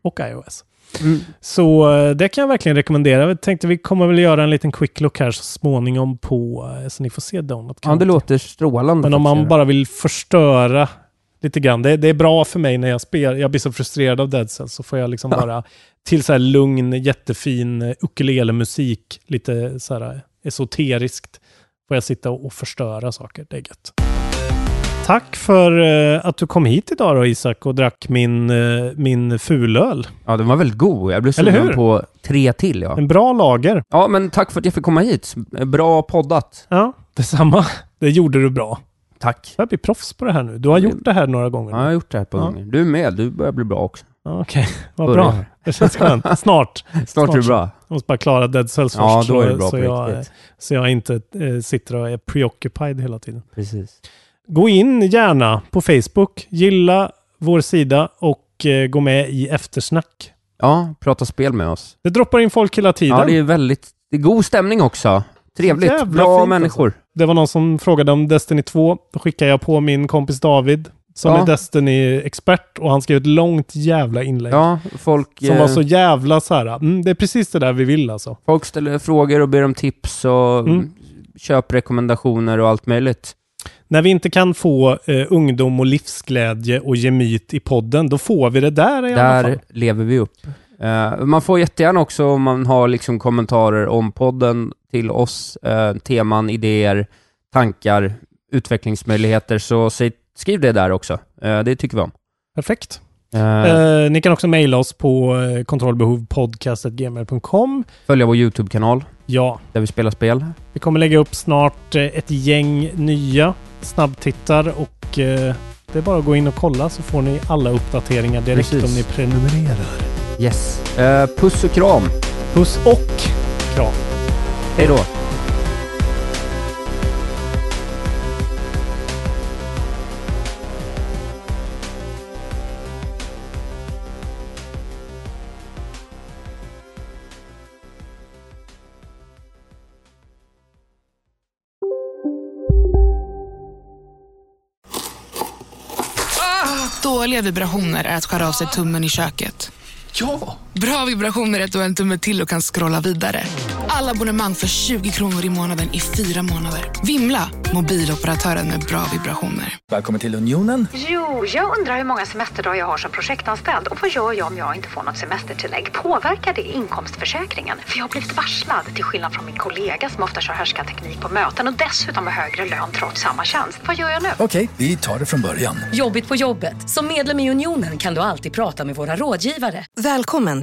och iOS. Mm. Så eh, det kan jag verkligen rekommendera. Jag tänkte vi kommer väl göra en liten quick look här så småningom på, eh, så ni får se Donut Ja, det låter strålande. Men om man bara vill förstöra lite grann. Det, det är bra för mig när jag spelar. Jag blir så frustrerad av Dead Cells så får jag liksom Ja. bara till så här lugn, jättefin eh, ukulele-musik, lite så här esoteriskt, får jag sitta och, och förstöra saker. Det är gött. Tack för eh, att du kom hit idag då Isak och drack min, eh, min fulöl. Ja, den var väldigt god. Jag blev sugen på tre till, ja. En bra lager. Ja, men tack för att jag fick komma hit. Bra poddat. Ja, detsamma. Det gjorde du bra. Tack. Jag blir proffs på det här nu. Du har gjort det här några gånger. Ja, jag har gjort det här på Ja. gånger. Du är med. Du börjar bli bra också. Ja, Okej, vad Börjar. bra. Det känns skönt. Snart. Snart är du bra. Jag måste bara klara Dead Cells Ja, först. då är så- det bra så, på jag, riktigt. så jag inte eh, sitter och är preoccupied hela tiden. Precis. Gå in gärna på Facebook, gilla vår sida och eh, gå med i eftersnack. Ja, prata spel med oss. Det droppar in folk hela tiden. Ja, det är väldigt... Det är god stämning också. Trevligt. Jävla Bra fint, människor. Alltså. Det var någon som frågade om Destiny 2. Då skickade jag på min kompis David som Ja. är Destiny-expert och han skrev ett långt jävla inlägg. Ja, folk... Som var eh, så jävla så här, mm, det är precis det där vi vill alltså. Folk ställer frågor och ber om tips och Mm. köprekommendationer och allt möjligt. När vi inte kan få eh, ungdom och livsglädje och gemyt i podden, då får vi det där i alla Där fall. lever vi upp. Eh, man får jättegärna också om man har liksom kommentarer om podden till oss, eh, teman, idéer, tankar, utvecklingsmöjligheter, så säg, skriv det där också. Eh, det tycker vi om. Perfekt. Ni kan också mejla oss på eh, kontrollbehovpodcast.gmail.com. följa vår YouTube-kanal, Ja, där vi spelar spel. vi kommer lägga upp snart ett gäng nya snabbtittar och eh, det är bara att gå in och kolla så får ni alla uppdateringar direkt Precis. om ni prenumererar. Yes. Eh, puss och kram. Puss och kram. Hej då. Dåliga vibrationer är att skära av sig tummen i köket. Ja! Bra vibrationer är att du har en tumme till och kan scrolla vidare. Alla abonnemang för 20 kronor i månaden i fyra månader. Vimla! Mobiloperatören med bra vibrationer. Välkommen till Unionen. Jo, jag undrar hur många semesterdagar jag har som projektanställd och vad gör jag om jag inte får något semestertillägg? Påverkar det inkomstförsäkringen? För jag har blivit varslad, till skillnad från min kollega som ofta kör härskarteknik på möten och dessutom har högre lön trots samma tjänst. Vad gör jag nu? Okej, vi tar det från början. Jobbigt på jobbet. Som medlem i Unionen kan du alltid prata med våra rådgivare. Välkommen